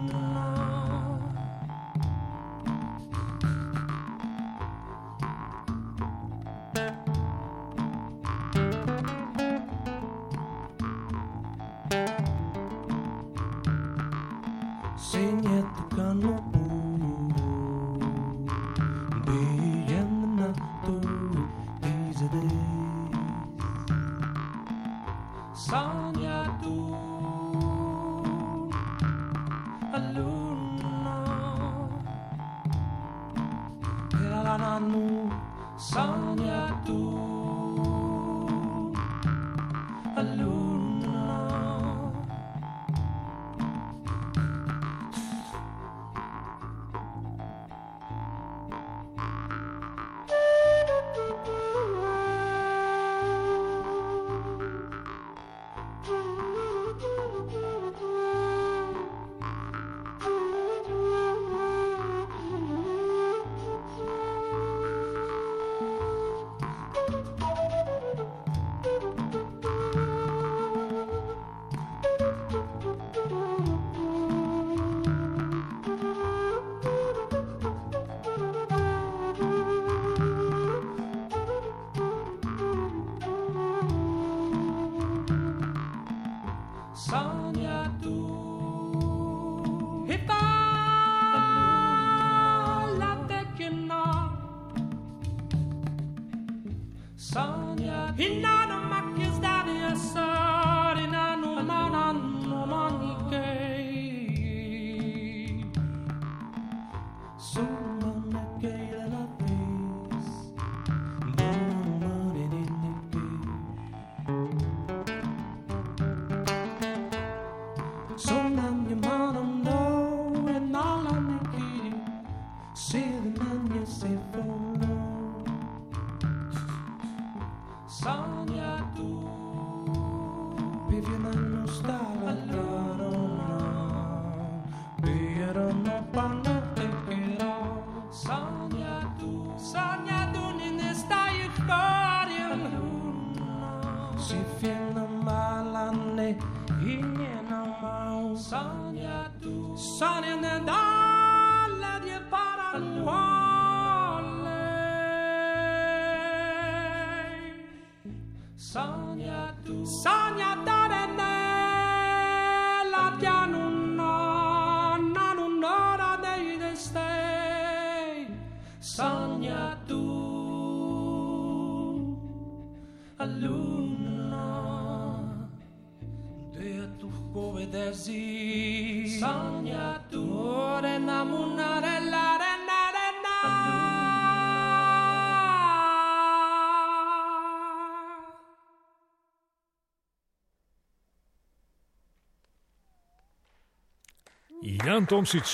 Tomšič.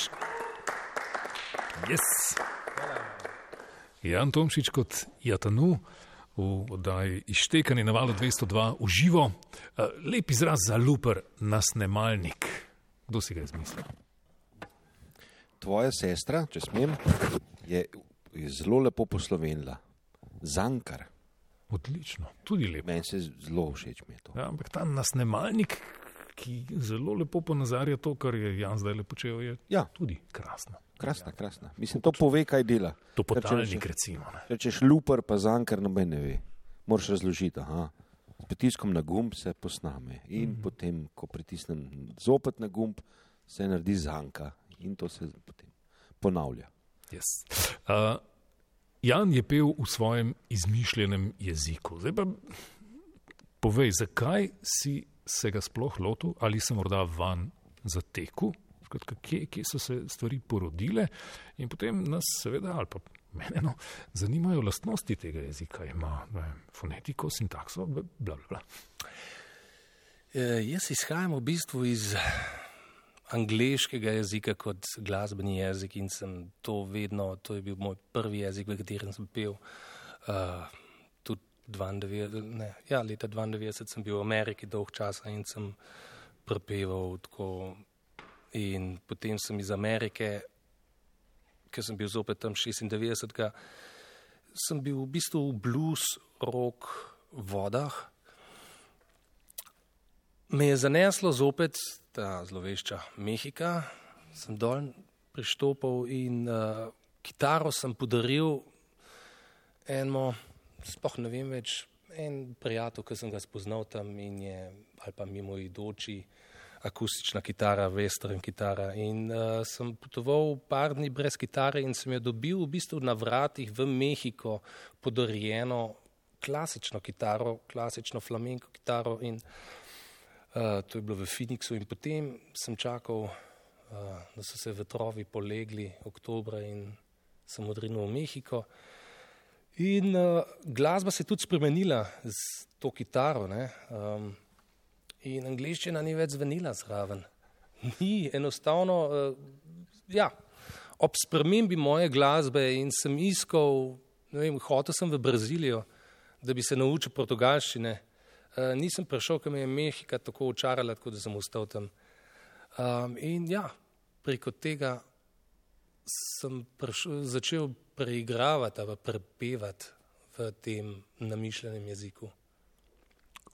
Yes. Jan Tomšič kot Jatanu v oddaji Ištekanje na valu 202 v živo. Eh, Lep izraz za luper, nasnemalnik. Kdo si ga je izmislil? Tvoja sestra, če smem, je, je zelo lepo poslovenila. Zankar. Odlično, tudi lepo. Meni se zelo všeč mi je to. Ja, ampak ta nasnemalnik, ki zelo lepo ponazarja to, kar je Jan zdaj lepo počel, je Ja. tudi krasno. Krasna, krasna. Mislim, to pove, kaj dela. To potalnik, recimo. Ne. Če rečeš luper, pa zankar, noben ne ve. Moraš razložiti. Aha. S pritiskom na gumb se posname in mm -hmm. potem, ko pritisnem zopet na gumb, se naredi zanka in to se potem ponavlja. Yes. Uh, Jan je pel v svojem izmišljenem jeziku. Zdaj pa povej, zakaj si se ga sploh lotil, ali se morda van zatekel, Skratka, kje, kje so se stvari porodile, in potem nas, seveda, ali pa mene, no, zanimajo lastnosti tega jezika. Ima ne, fonetiko, sintakso, bla, bla, bla. E, jaz izhajam v bistvu iz angliškega jezika kot glasbeni jezik in sem to vedno, to je bil moj prvi jezik, v katerem sem pel. Uh, 92, ne, ja, leta 92 sem bil v Ameriki dolg časa in sem prepeval tako. In potem sem iz Amerike, ker sem bil zopet tam 96, sem bil v bistvu v blues, rock vodah. Me je zaneslo zopet ta zlovešča Mehika, sem dol prištopil in uh, kitaro sem podaril enemu, spoh ne vem več, en prijatelj, ki sem ga spoznal tam in je, ali pa mimo idoči, akustična kitara, western kitara. In uh, sem potoval par dni brez kitare in sem jo dobil v bistvu na vratih v Mehiko podarjeno klasično kitaro, klasično flamenko kitaro in Uh, to je bilo v Phoenixu in potem sem čakal, uh, da so se vetrovi polegli oktobra in sem odrinil v Mehiko. In uh, glasba se je tudi spremenila z to kitaro. Ne? Um, in angliščina ni več zvenila zraven. Ni enostavno, uh, ja, ob spremembi moje glasbe in sem iskal, ne vem, hotel sem v Brazilijo, da bi se naučil portugalščine. Uh, nisem prišel, ker me je Mehika tako očarala, tako da sem ostal tam. Um, in ja, preko tega sem prišel, začel preigravati, pa prepevati v tem namišljenem jeziku.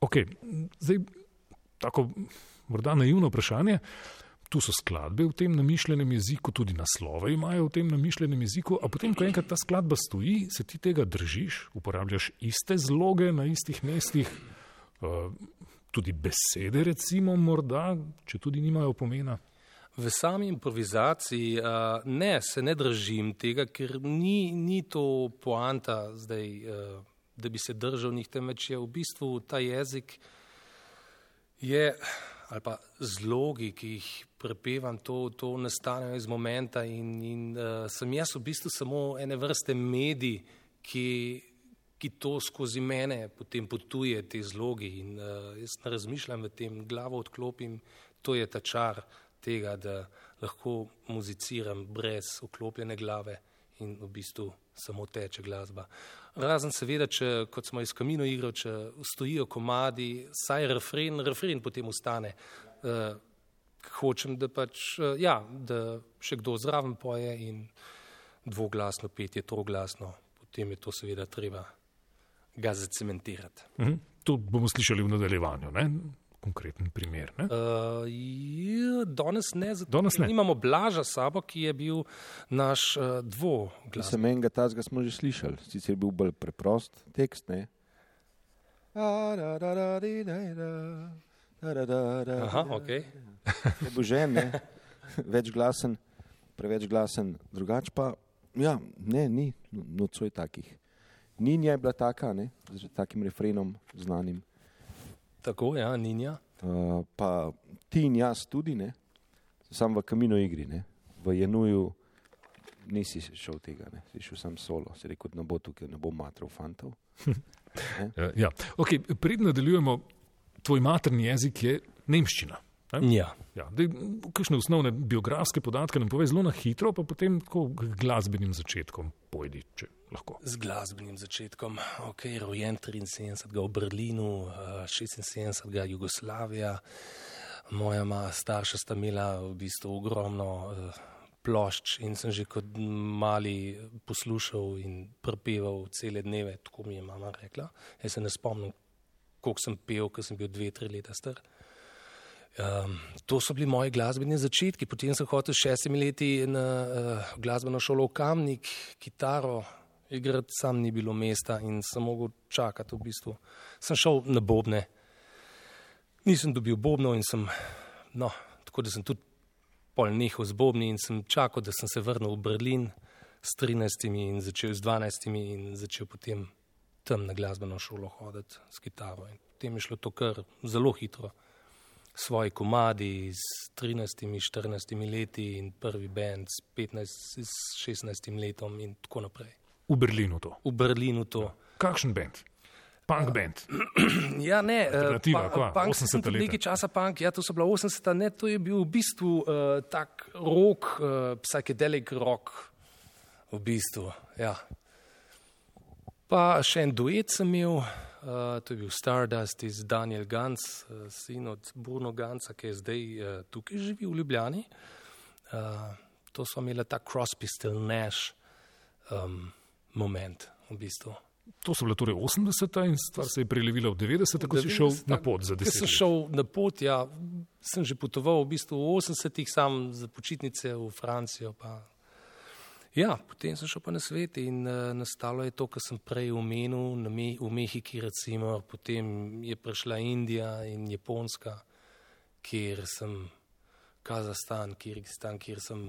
Ok, zdaj tako morda naivno vprašanje. Tu so skladbe v tem namišljenem jeziku, tudi naslove imajo v tem namišljenem jeziku, a potem, ko enkrat ta skladba stoji, se ti tega držiš, uporabljaš iste zloge na istih mestih, uh, tudi besede, recimo, morda, če tudi nimajo pomena. V sami improvizaciji uh, ne, se ne držim tega, ker ni, ni to poanta zdaj, uh, da bi se držal njih, temveč je v bistvu ta jezik je, ali pa zlogi, ki jih prepevam, to, to nastanejo iz momenta in, in uh, sem jaz v bistvu samo ene vrste medij, ki, ki to skozi mene potem potuje, te zlogi in uh, jaz ne razmišljam v tem, glavo odklopim, to je ta čar tega, da lahko muziciram brez oklopljene glave in v bistvu samo teče glasba. Razen seveda, če, kot smo iz kamino igro, če stojijo komadi, saj refren, refren potem ustane. Uh, hočem, da pač, uh, ja, da še kdo zraven poje in dvoglasno petje, troglasno, potem je to seveda treba ga zacementirati. Mhm. To bomo slišali v nadaljevanju, ne? Konkreten primer. Ne? Uh, je, danes ne, zato Danes ne. nimamo Blaža sabo, ki je bil naš uh, dvoglas. Sem enega tazga smo že slišali, sicer je bil bolj preprost tekst. Ne? Aha, ok. Obožen, ne? večglasen, preveč glasen, drugače pa, ja, ne, ni nocoj takih. Ninja je bila taka, ne, z takim refrenom znanim. Tako, ja, Ninja. Uh, pa ti in jaz tudi, ne, sam v kamino igri, ne, v Januju nisi šel tega, ne, si šel sam solo, si rekel, da ne bo tukaj, ne bo matrov fantov. Eh, Ja. Okay, Preden nadaljujemo, tvoj materni jezik je nemščina. Ne? Ja. Ja, dej, kakšne osnovne biografske podatke nam pove zelo na hitro, pa potem tako glasbenim začetkom pojdi, če lahko. Z glasbenim začetkom, ok, rojen 73 v Berlinu, eh, 76 Jugoslavija. Moja ma, starša sta imela v bistvu ogromno eh, plošč in sem že kot mali poslušal in prepeval cele dneve, tako mi je mama rekla. Jaz se ne spomnim, koliko sem pel, ko sem bil dve, tri leta star. Um, to so bili moji glasbeni začetki. Potem sem hotel s šestimi leti na uh, glasbeno šolo v Kamnik, kitaro igrati, sam ni bilo mesta in sem mogel čakati. V bistvu. Sem šel na bobne, nisem dobil bobnov in sem, no, tako da sem tudi pol nehal z bobni in sem čakal, da sem se vrnil v Berlin s 13 in začel z 12 in začel potem tam na glasbeno šolo hoditi s kitaro. In potem je šlo to kar zelo hitro svoji komadi s 13, 14 leti in prvi bend s 15, s 16 letom in tako naprej. V Berlinu to. V Berlinu to. Kakšen bend? Punk band. Ja, ne, eh, Alternativa, kva, punk 80. sem tudi leta. nekaj časa punk, ja, to so bila 80. Ne, to je bil v bistvu uh, tak rock, uh, psychedelic rock, v bistvu, ja. Pa še en duet sem imel, uh, to je bil Stardust iz Daniel Gans, uh, sin od Bruno Gansa, ki je zdaj uh, tukaj živi v Ljubljani. Uh, to so imeli ta Crosby, Still Nash um, moment, v bistvu. To so bile torej 80-ta in stvar se je prelevila v 90-te, ko si šel na pot za Ko 10 sem let. šel na pot, ja, sem že potoval v bistvu v 80-ih, sam za počitnice v Francijo. Pa. Ja, potem sem šel pa na svet in uh, nastalo je to, kar sem prej omenil, Me v Mehiki recimo, potem je prišla Indija in Japonska, kjer sem Kazahstan, Kirgistan, kjer sem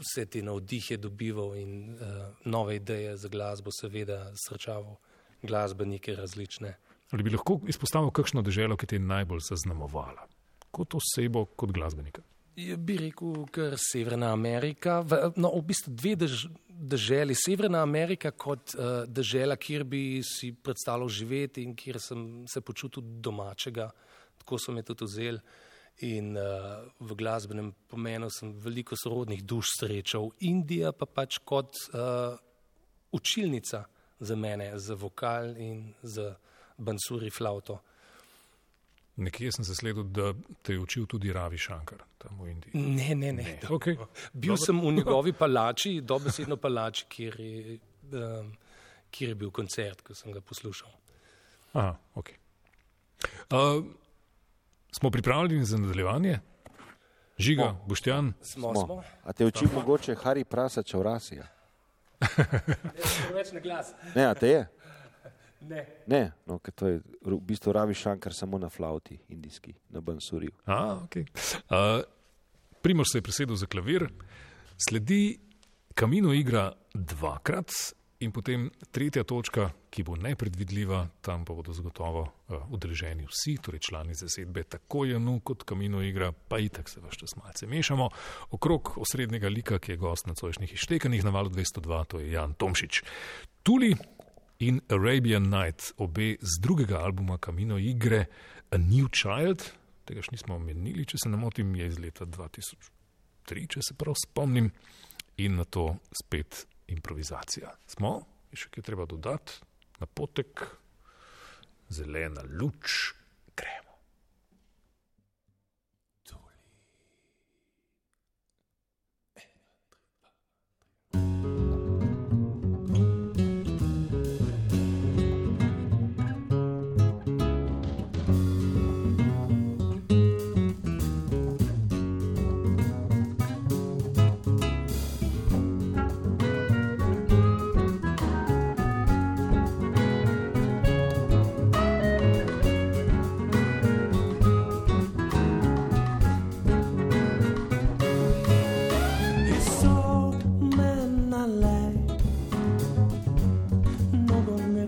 vse te navdihe dobival in uh, nove ideje za glasbo, seveda srčaval glasbenike različne. Ali bi lahko izpostavil kakšno deželo, ki te je najbolj zaznamovala? Kot osebo, kot glasbenika. Bi rekel, kar Severna Amerika, v, no, v bistvu dve dež, deželi. Severna Amerika kot uh, dežela, kjer bi si predstavljal živeti in kjer sem se počutil domačega, tako so me tudi vzeli. In uh, v glasbenem pomenu sem veliko sorodnih duš srečal. Indija pa pač kot uh, učilnica za mene, za vokal in za bansuri flauto. Nekje sem se sledil, da te je učil tudi Ravi Shankar tam v Indiji. Ne, ne, ne. Ne, okej. Bil Dobro. sem v njegovi palači, dobesedno palači, kjer je, um, kjer je bil koncert, ko sem ga poslušal. Aha, ok. Uh, smo pripravljeni za nadaljevanje? Žiga, Smo. Boštjan, Smo, Smo. smo. A te uči mogoče Hari Prasa Čaurasija? Več na glas. Ne, a te je? Ne. Ne, no, ker to je v bistvu Ravi Shankar samo na flauti, indijski, na bansurju. A, okay. uh, Primož se je presedel za klavir, sledi kamino igra dvakrat in potem tretja točka, ki bo nepredvidljiva, tam pa bodo zagotovo uh, udeleženi vsi, torej člani zasedbe, tako Janu kot kamino igra, pa itak se vse čas malce mešamo, okrog osrednjega lika, ki je gost na cojšnjih ištekanjih na valu 202, to je Jan Tomšič. Tuli in Arabian Night, obe z drugega albuma Kamino igre A New Child, tega še nismo omenili, če se ne motim, je iz leta 2003, če se prav spomnim, in na to spet improvizacija. Smo, je še kaj treba dodati, napotek, zelena luč,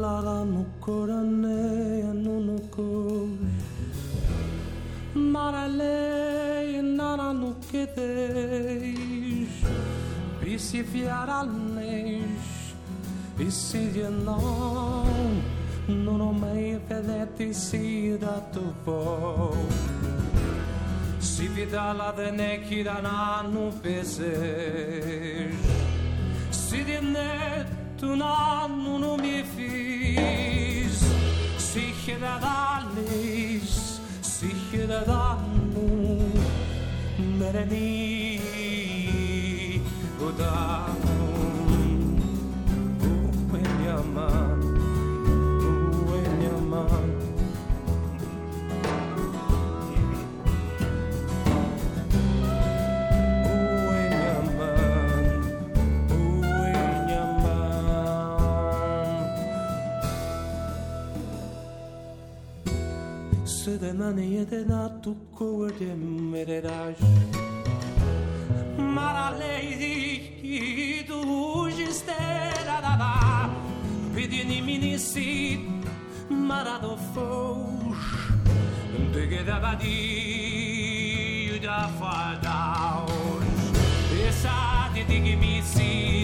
Lá no coraneia no no co marale nana no que deis. Bisi a leis e se de não no nome vedete se da tu po si vidala de neki da nanu peseis si de netu nanu Ciudadano, ven a mí, Godard. manejete natuko erden mereraz Maralei di du gistera da da Pidini minisi marado fous Dege da badi da fadaus Esa di digimisi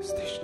С 1000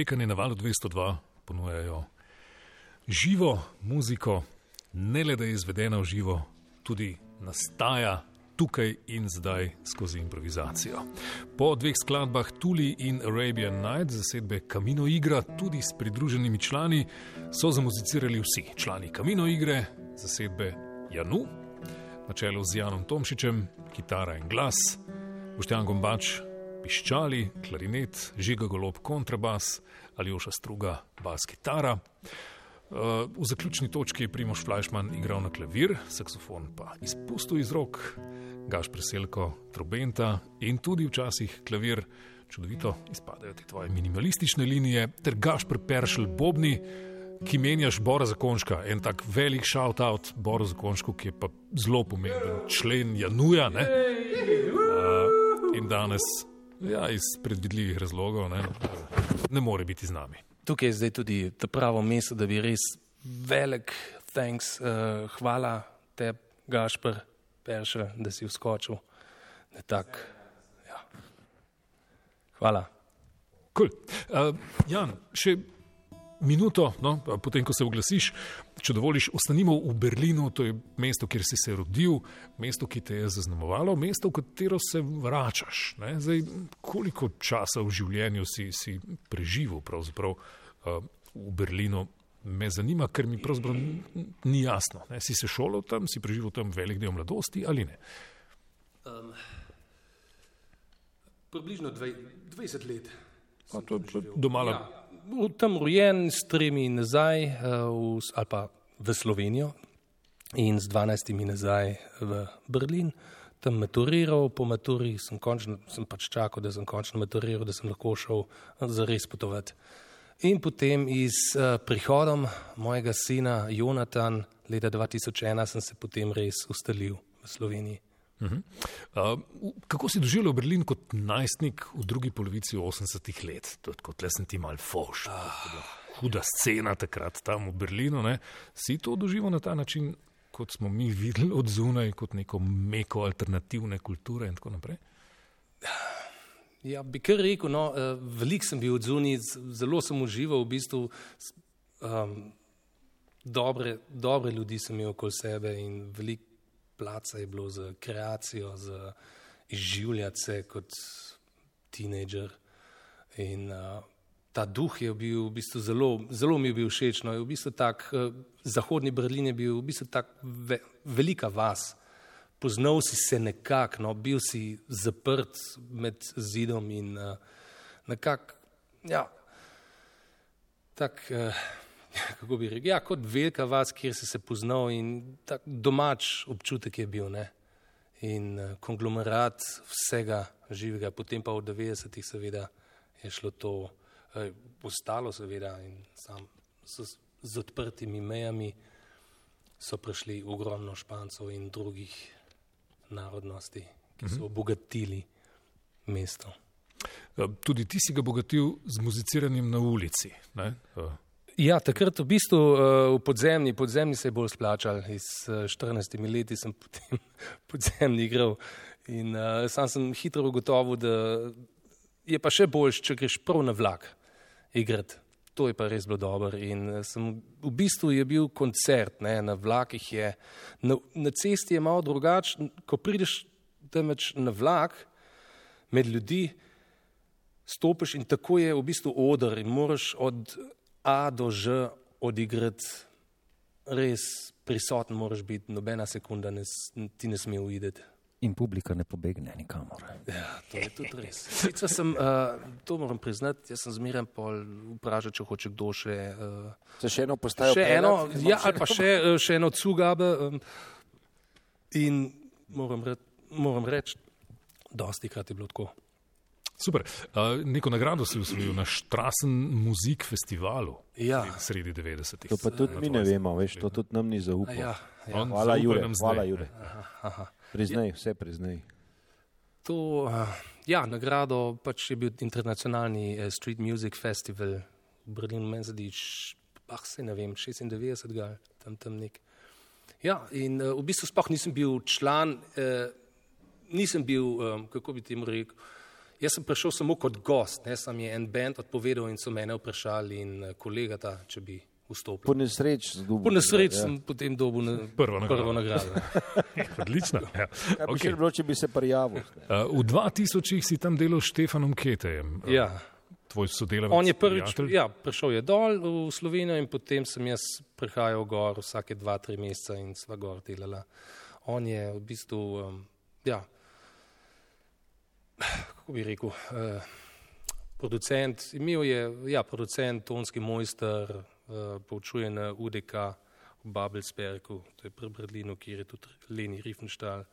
Ištekanje na valu 202 ponujajo živo muziko, ne le da je izvedena v živo, tudi nastaja tukaj in zdaj skozi improvizacijo. Po dveh skladbah Tuli in Arabian Night, zasedbe Kamino Igra, tudi s pridruženimi člani, so zamuzicirali vsi člani Kamino Igre, zasedbe Janu, na čelu z Janom Tomšičem, kitara in glas, Boštjan Gombač, piščali, klarinet, žiga golob, kontrabas ali oša struga, bas kitara. Uh, v zaključni točki je Primoš Fleischmann igral na klavir, saksofon pa izpustil iz rok, gaš preselko, trobenta in tudi včasih klavir. Čudovito izpadajo ti tvoje minimalistične linije, ter gaš preperšel bobni, ki menjaš Bora Zakonška, en tak velik shout-out Bora Zakonšku, ki je pa zelo pomemben člen Januja. Uh, in danes, ja, iz predvidljivih razlogov, ne, ne more biti z nami. Tukaj je zdaj tudi to pravo mesto, da bi res velik thanks, uh, hvala te, Gašpr, Peršel, da si vskočil. Da tak, ja. Hvala. Cool. Uh, Jan, še minuto, no, potem ko se oglasiš, če dovoliš, ostanimo v Berlinu, to je mesto, kjer si se rodil, mesto, ki te je zaznamovalo, mesto, v katero se vračaš. Zdaj, koliko časa v življenju si, si preživel pravzaprav, uh, v Berlinu? Me zanima, ker mi pravzaprav ni jasno. Ne? Si se šolal tam, si preživel tam velik del mladosti ali ne? Um, približno 20 let. A, to je domala. Ja tam rojen, s tremi nazaj uh, v, ali pa v Slovenijo in z dvanajstimi nazaj v Berlin. Tam maturiral, po maturi sem, končno, sem pač čakal, da sem končno maturiral, da sem lahko šel za res potovati. In potem iz uh, prihodom mojega sina Jonatan leta 2001 sem se potem res ustalil v Sloveniji. Uh -huh. uh, kako si doživel Berlin kot najstnik v drugi polovici 80-ih let? Kot le sem ti mal foš. Uh. Huda scena takrat tam v Berlinu. Ne? Si to doživel na ta način, kot smo mi videli od zunaj, kot neko meko alternativne kulture in tako naprej? Ja, bi kar rekel, no, uh, veliko sem bil od zunaj, zelo sem užival v bistvu. Um, dobre, dobre ljudi sem imel okoli sebe in veliko placa je bilo za kreacijo, za izživljati se kot tinejdžer. In uh, ta duh je bil v bistvu zelo, zelo mi je bil všeč. No, v bistvu tak, uh, Zahodni Berlin je bil v bistvu tako ve, velika vas. Poznal si se nekako, no, bil si zaprt med zidom in uh, nekako, ja, tako. Uh, kako bi rekel, ja, kot velika vas, kjer si se poznal in tak domač občutek je bil. Ne? In uh, konglomerat vsega živega, potem pa v 90-ih, seveda, je šlo to, uh, ostalo, seveda, in sam s, z odprtimi mejami so prišli ogromno špancov in drugih narodnosti, ki so mhm. obogatili mesto. Eh, tudi ti si ga bogatil z muziciranjem na ulici. Ne? Ja, takrat v bistvu uh, v podzemni, podzemni se je bolj splačal. Iz uh, 14 leti sem potem podzemni igral in uh, sam sem hitro ugotovil, da je pa še boljš, če greš prav na vlak igrati. To je pa res bilo dobro. In sem, v bistvu je bil koncert ne, na vlakih. Je, na, na cesti je malo drugače, ko prideš temveč na vlak med ljudi, stopiš in tako je v bistvu odr in moraš od A do Ž odigrati, res prisoten moraš biti, nobena sekunda ne, ti ne sme uideti. In publika ne pobegne nikamor. Ja, to je tudi res. Sicer sem, uh, to moram priznati, jaz sem zmeraj pol vprašal, če hoče kdo še. Uh, se še eno postajo? Še eno, ja, ali pa še, še eno cugabe. Um, in moram, re, moram reči, dosti krat je bilo tako. Super. Uh, neko nagrado si usvojil na Strassen Muzik Festivalu ja. sredi 90-ih. To pa tudi mi ne vemo, veš, to tudi nam ni zaupal. Ja, ja. Hvala, Jure. Hvala, Jure. Priznaj, vse priznaj. To, ja, nagrado pač je bil internacionalni uh, Street Music Festival v Berlinu, meni zdi, ah, se ne vem, 96 ga, tam tam nek. Ja, in uh, v bistvu sploh nisem bil član, uh, nisem bil, um, kako bi temu rekel, Jaz sem prišel samo kot gost, ne, sam je en band odpovedal in so mene vprašali in eh, kolega ta, če bi vstopil. Po nesreč, zgubil. Po nesreč Ja. sem potem dobil na, Prvo nagrado. prvo nagrado. Odlično. Ja. Kaj bi Okay. bilo, če bi se prijavil? Uh, v 2000 si tam delal s Štefanom Ketejem, uh, Ja. tvoj sodelavec. On je prvič prijatelj. ja, prišel je dol v Slovenijo in potem sem jaz prihajal gor vsake dva, tri meseca in sva gor delala. On je v bistvu, um, ja, kako bi rekel, uh, producent, imel je, ja, producent, tonski mojster, uh, poučuje na UDK v Babelsbergu, to je pri Berlinu, kjer je tudi Leni Riefenstahl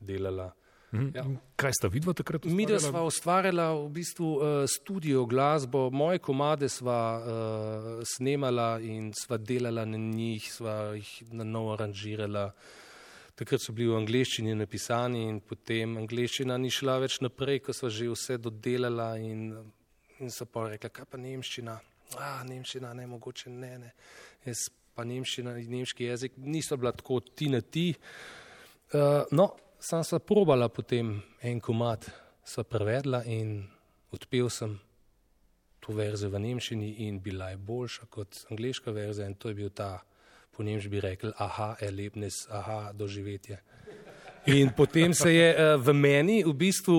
delala. Mhm. Ja. Kaj sta vidva takrat? Mi, da ustvarjala? sva ustvarjala v bistvu uh, studio glasbo, moje komade sva uh, snemala in sva delala na njih, sva jih na novo aranžirala. Takrat so bili v angleščini napisani in potem angleščina ni šla več naprej, ko sva že vse dodelala in, in so pa rekla, kaj pa nemščina. A, nemščina, ne, mogoče ne, ne. Jaz pa nemščina in nemški jezik niso bila tako ti na ti. Uh, no, sam sva probala potem en komat, sva prevedla in odpel sem to verzijo v nemščini in bila je boljša kot angliška verzija in to je bil ta, po nemški bi rekel, aha, erlebnis, aha, doživetje. In potem se je uh, v meni, v bistvu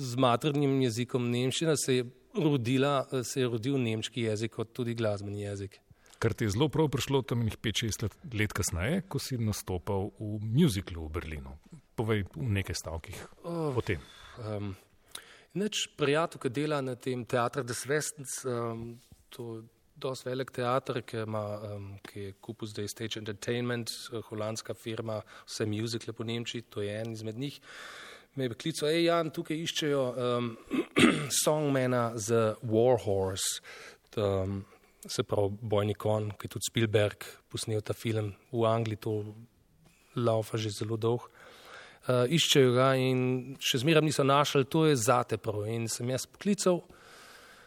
z maternim jezikom nemščina, se je, rodila, eh, se je rodil nemški jezik kot tudi glasbeni jezik. Kar ti je zelo prav prišlo tam nekaj 5-6 let, let kasneje, ko si nastopal v muziklu v Berlinu. Povej v nekaj stavkih Oh. o tem. Um, Neč prijatelj, ki dela na tem teatru des Westens, um, to dosti velik teater, ki, ima, um, ki je kupil zdaj Stage Entertainment, eh, holandska firma, vse muzikle po Nemčiji, to je en izmed njih. Me je klical, hej Jan, tukaj iščejo um, songmana za Warhorse, um, se pravi Bojni kon, ki je tudi Spielberg posnel ta film v Angliji, to laufa že zelo dolgo uh, iščejo ga in še zmeraj niso našli, to je zate prav. In sem jaz poklical.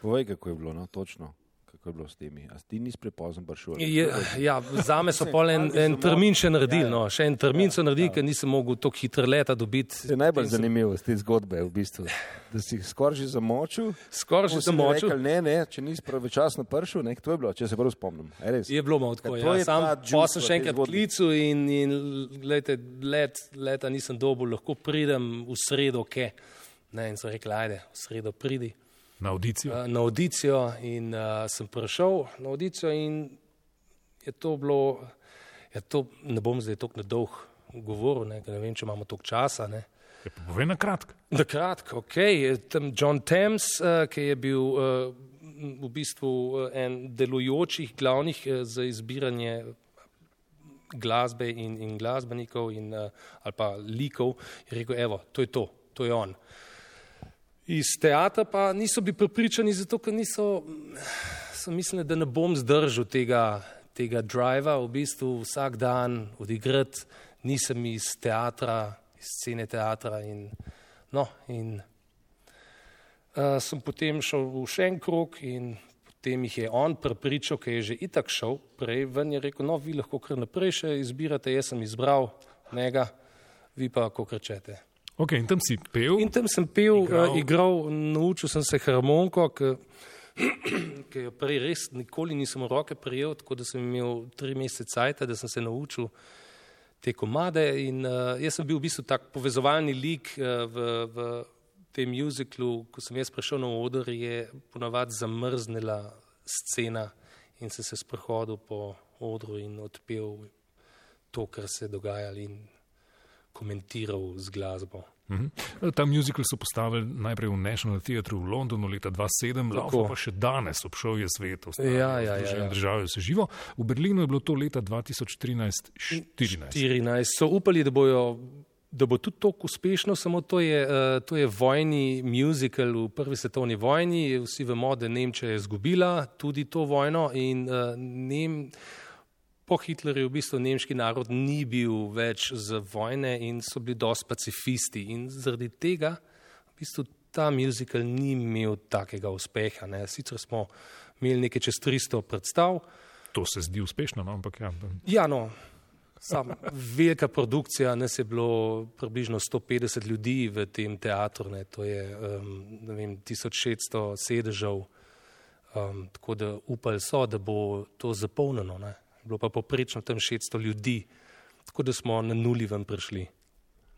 Povej, kako je bilo, no, točno. Kako je bilo s temi? A ti nisi prepozno prišel? Je, ja, za me so pol en, en termin še naredili, no, še en termin so naredili, ker nisem mogel tako hitro leta dobiti. To je najbolj zanimivo z te zgodbe, v bistvu. da si jih skoraj že zamočil. Skoraj že zamočil. Rekel, ne, ne, če nisi pravočasno prišel, ne, to je bilo, če se prav spomnim. A je bilo malo tako, ja. to je sam pa juice sem še enkrat klical in, in lejte, let, leta nisem dobil, lahko pridem v sredo, ke. Ne, in so rekli, ajde, v sredo pridi. Na audicijo? Uh, na audicijo in uh, sem prišel na audicijo in je to bilo, ja, to ne bom zdaj tako dolg govoril, ne, ne vem, če imamo toliko časa. Ne. Ja, pa povej na kratko. Na kratko, ok, tam John Thames, uh, ki je bil uh, v bistvu uh, en delujočih glavnih uh, za izbiranje glasbe in, in glasbenikov in, uh, ali pa likov, je rekel, evo, to je to, to je on. Iz teatra pa niso bili prepričani, zato ker niso, so mislili, da ne bom zdržal tega, tega driva, v bistvu vsak dan odigrati, nisem iz teatra, iz scene teatra in, no, in uh, sem potem šel v še en krok in potem jih je on prepričal, ker je že itak šel prej ven, je rekel, no, vi lahko kar naprej še izbirate, jaz sem izbral njega, vi pa kako rečete. Okay, in tam si pel. In tam sem pel, Igral. igral, uh, igral naučil sem se harmoniko, ki jo prej res nikoli nisem v roke prijel, tako da sem imel tri mesece cajta, da sem se naučil te komade. In uh, jaz sem bil v bistvu tak povezovalni lik uh, v, v tem muziklu, ko sem jaz prišel na oder, je ponavadi zamrznila scena in sem se sprehodil po odru in odpel to, kar se je dogajalo komentiral z glasbo. Mhm. Ta muzikal so postavili najprej v National Theatre v Londonu leta 2007, Tako. lahko pa še danes obšel je svet, Ja, ja, ja, ja. države vse živo. V Berlinu je bilo to leta 2013-2014. 14. So upali, da, bojo, da bo tudi tako uspešno, samo to je, uh, to je vojni muzikal v prvi svetovni vojni. Vsi vemo, da Nemčija je izgubila tudi to vojno in uh, Nem, po Hitlerju v bistvu nemški narod ni bil več za vojne in so bili dosti pacifisti. In zaradi tega v bistvu ta muzikal ni imel takega uspeha. Ne. Sicer smo imeli nekaj čez 300 predstav. To se zdi uspešno, no, ampak ja. Ja, no, Sam, velika produkcija, nas je bilo približno 150 ljudi v tem teatru, ne, to je um, vem, 1600 sedežev, um, tako da upali so, da bo to zapolnjeno. Ne. Bilo pa poprečno tam 600 ljudi, tako da smo na nuli ven prišli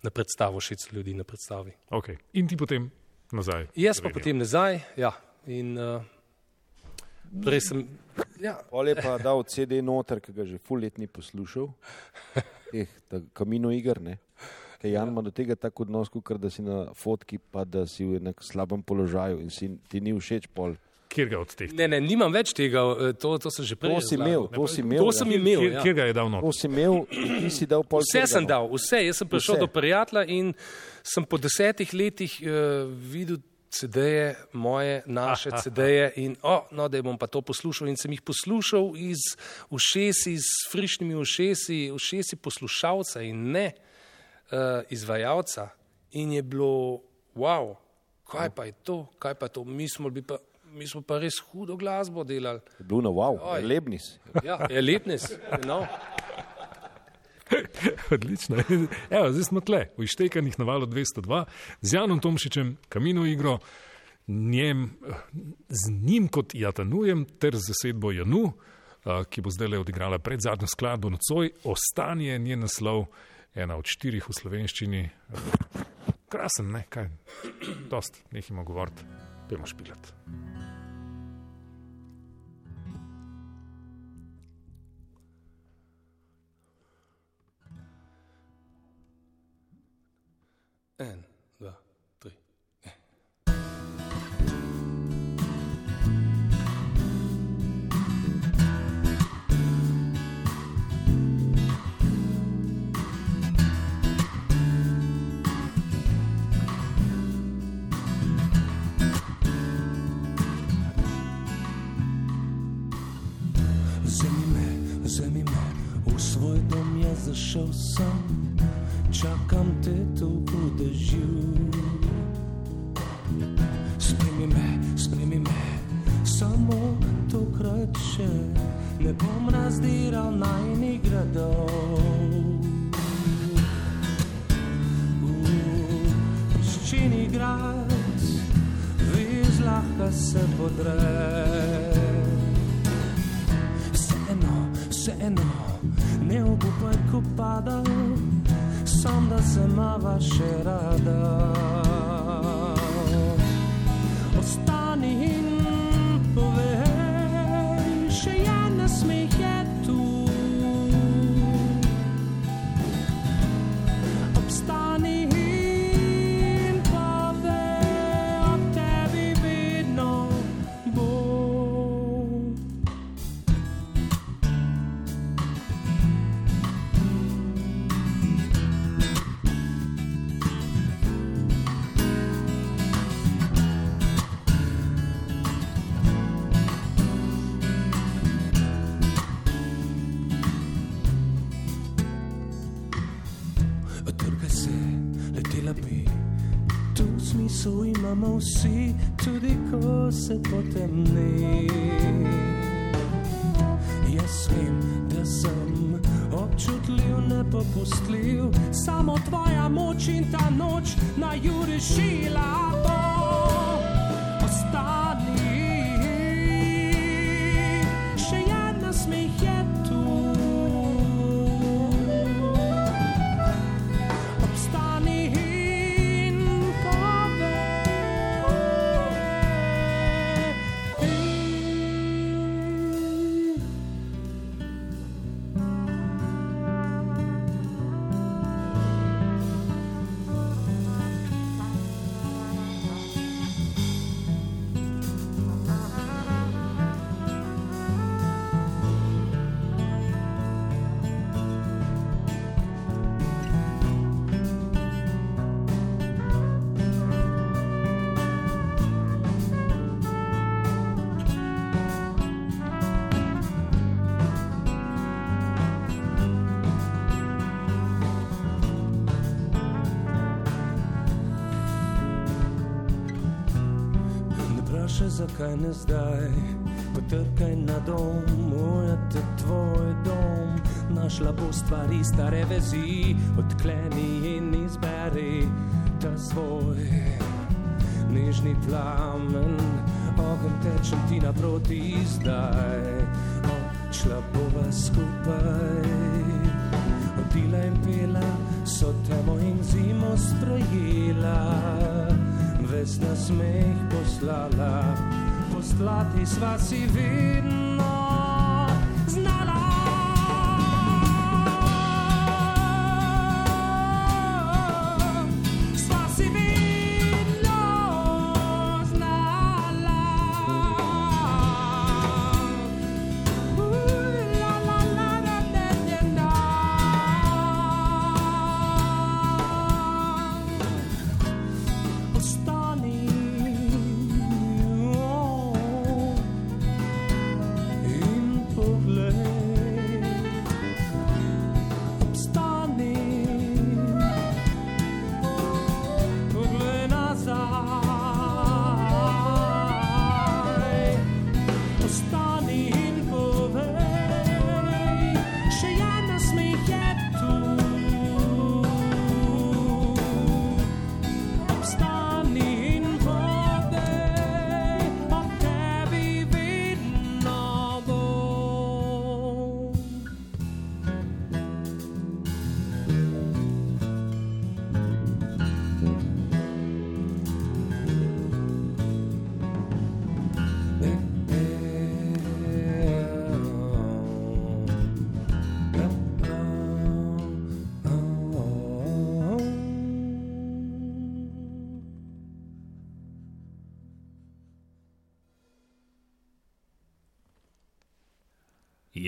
na predstavo, 600 ljudi na predstavi. Okay. In ti potem nazaj. Jaz pa potem nazaj, ja. In, uh, Prej sem. Ja. Pol je pa dal CD noter, ki ga že ful let ni poslušal, eh, kamino igr, ne. Ker Jan ima do tega tako odnos, kot da si na fotki, pa da si v nekem slabem položaju in si ti ni všeč pol. Kjer ga od teh? Ne, ne, nimam več tega, eh, to, to sem že prej. To si imel, to si imel. To sem ja. imel. Kjer, Ja. kjer ga je dal noter? To si imel, ti si dal pol. Vse sem dal, vse. Jaz sem prišel Vse. do prijatelja in sem po desetih letih uh, videl CD-je, moje, naše CD-je in oh, no, da bom pa to poslušal. In sem jih poslušal iz ušesi, s frišnimi ušesi, ušesi poslušalca in ne uh, izvajalca. In je bilo, wow, kaj pa je to, kaj pa je to, mi smo, bi pa, mi smo pa res hudo glasbo delali. Je bilo na wow, Oj. lebnis. Ja, je letnis. No. Odlično. Evo, zdaj smo tle, v Ištekanih na valu 202, z Janom Tomšičem, Kamino igro, njem, z njim kot Jatanujem ter z zasedbo Janu, a, ki bo zdaj le odigrala pred zadnjo skladbo nocoj. Ostanje je njen naslov, ena od štirih v slovenščini. Krasen, ne, kaj, dost, nehimo govoriti, pojmo špilat. En, dva, je zašel sem, čakam te tu v dežju. Spremi me, spremi me, samo tokrat še ne bom razdiral najnih gradov. V peščini grad, vi zlahka se podre vseeno, vseeno, ne obupaj, ko pada, sam da se mava še rada. Vsi, tudi ko se potemni. Jaz vem, da sem občutljiv, nepopustljiv, samo tvoja moč in ta noč na juri šila bo. Odkleni in izberi ta svoj nežni plamen. Ogen tečem ti naproti zdaj, odšla bova skupaj. Odila in pela, so temo in zimo sprejela ves na smeh poslala, poslati sva si vedno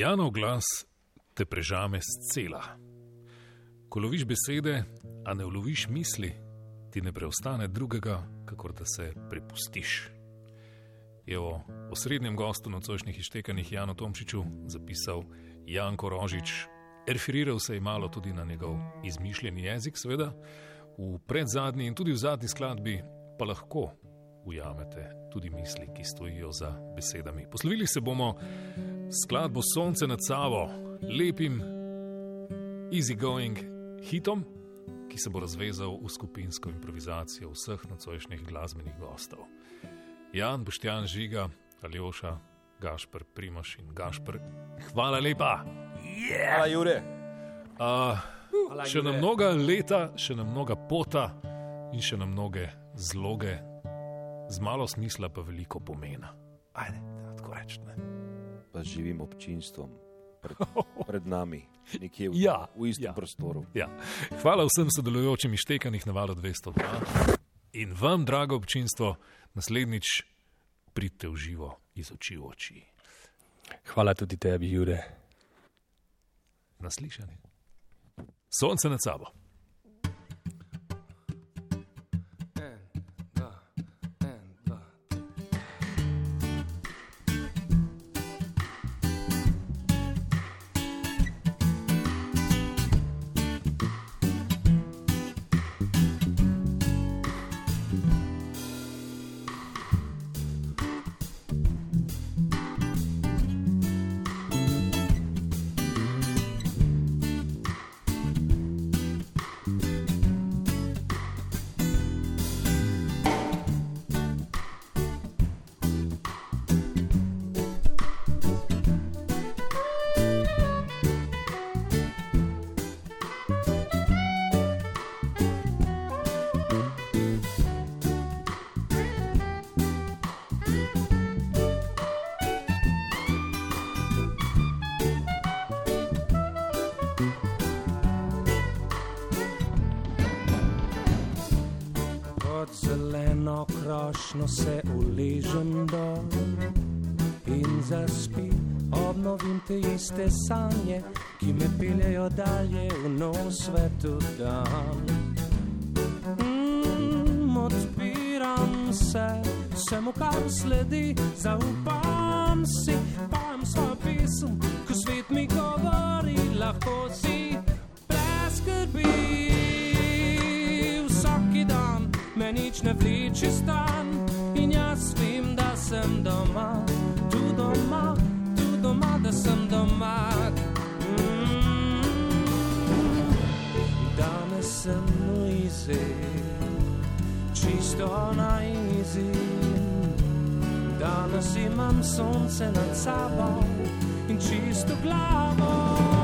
Janov glas te prežame z cela. Ko loviš besede, a ne uloviš misli, ti ne preostane drugega, kakor da se prepustiš. Je o osrednjem gostu nocojšnjih iztekanih Janu Tomčiču zapisal Janko Rožič, referiral se je malo tudi na njegov izmišljeni jezik, seveda, v predzadnji in tudi v zadnji skladbi pa lahko ujamete tudi misli, ki stojijo za besedami. Poslovili se bomo skladbo Sonce nad Savo, lepim, easygoing hitom, ki se bo razvezal v skupinsko improvizacijo vseh nocojšnjih glasbenih gostov. Jan, Boštjan, Žiga, Aljoša, Gašpr, Primoš in Gašpr. Hvala lepa! Yeah! Hvala, Jure. Uh, Hvala, še na Jure. mnoga leta, še na mnoga pota in še na mnoge zloge, z malo smisla pa veliko pomena. Ajde, tako rečem. Pa živim občinstvom pred, pred nami, nekje v, Ja, v istem ja. prostoru. Ja. Hvala vsem sodelujočim ištekanih na valu 202 in vam, drago občinstvo, naslednjič pridite v živo iz oči v oči. Hvala tudi tebi, Jure. Naslišani. Sonce nad sabo. Krošno se uležem dol in zaspi, obnovim te iste sanje, ki me peljejo dalje v nov svetu dan. Mm, odpiram se vsemu, kar sledi, zaupam si, pojem svojo pesem, ko svet mi govori, lahko si brez skrbi vsak dan me nič ne vleče stan sem noizi, čisto na izi. Danes imam sonce nad sabo in čisto glavo.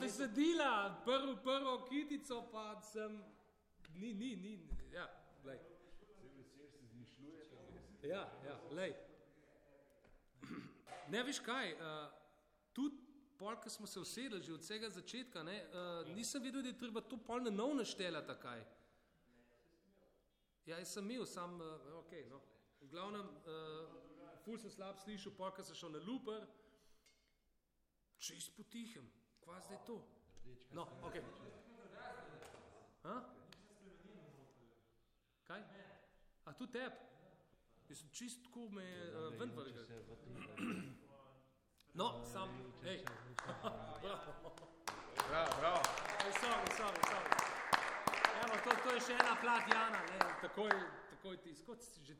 Besedila, prvo, prvo kitico pa sem. Ni, ni, ni. Ja, glej. Ja, ja, lej. Ne veš kaj, uh, tudi pol, ko smo se usedli že od vsega začetka, ne, uh, nisem vedel, da je treba to pol na nov naštela takaj. Ja, jaz sem imel, sam, uh, ok, no. V glavnem, uh, ful sem slab slišal, pol, ko sem šel na luper, čist potihem, kva zdaj to? No, ok. Ha? Kaj? A tu? Jaz sem čist tako me uh, ven vrgel. No, sam, hej. bravo. Bravo, bravo. Ej, sorry, sorry, sorry. Evo, to, to je še ena plat Jana, ne, takoj, takoj ti, skot si že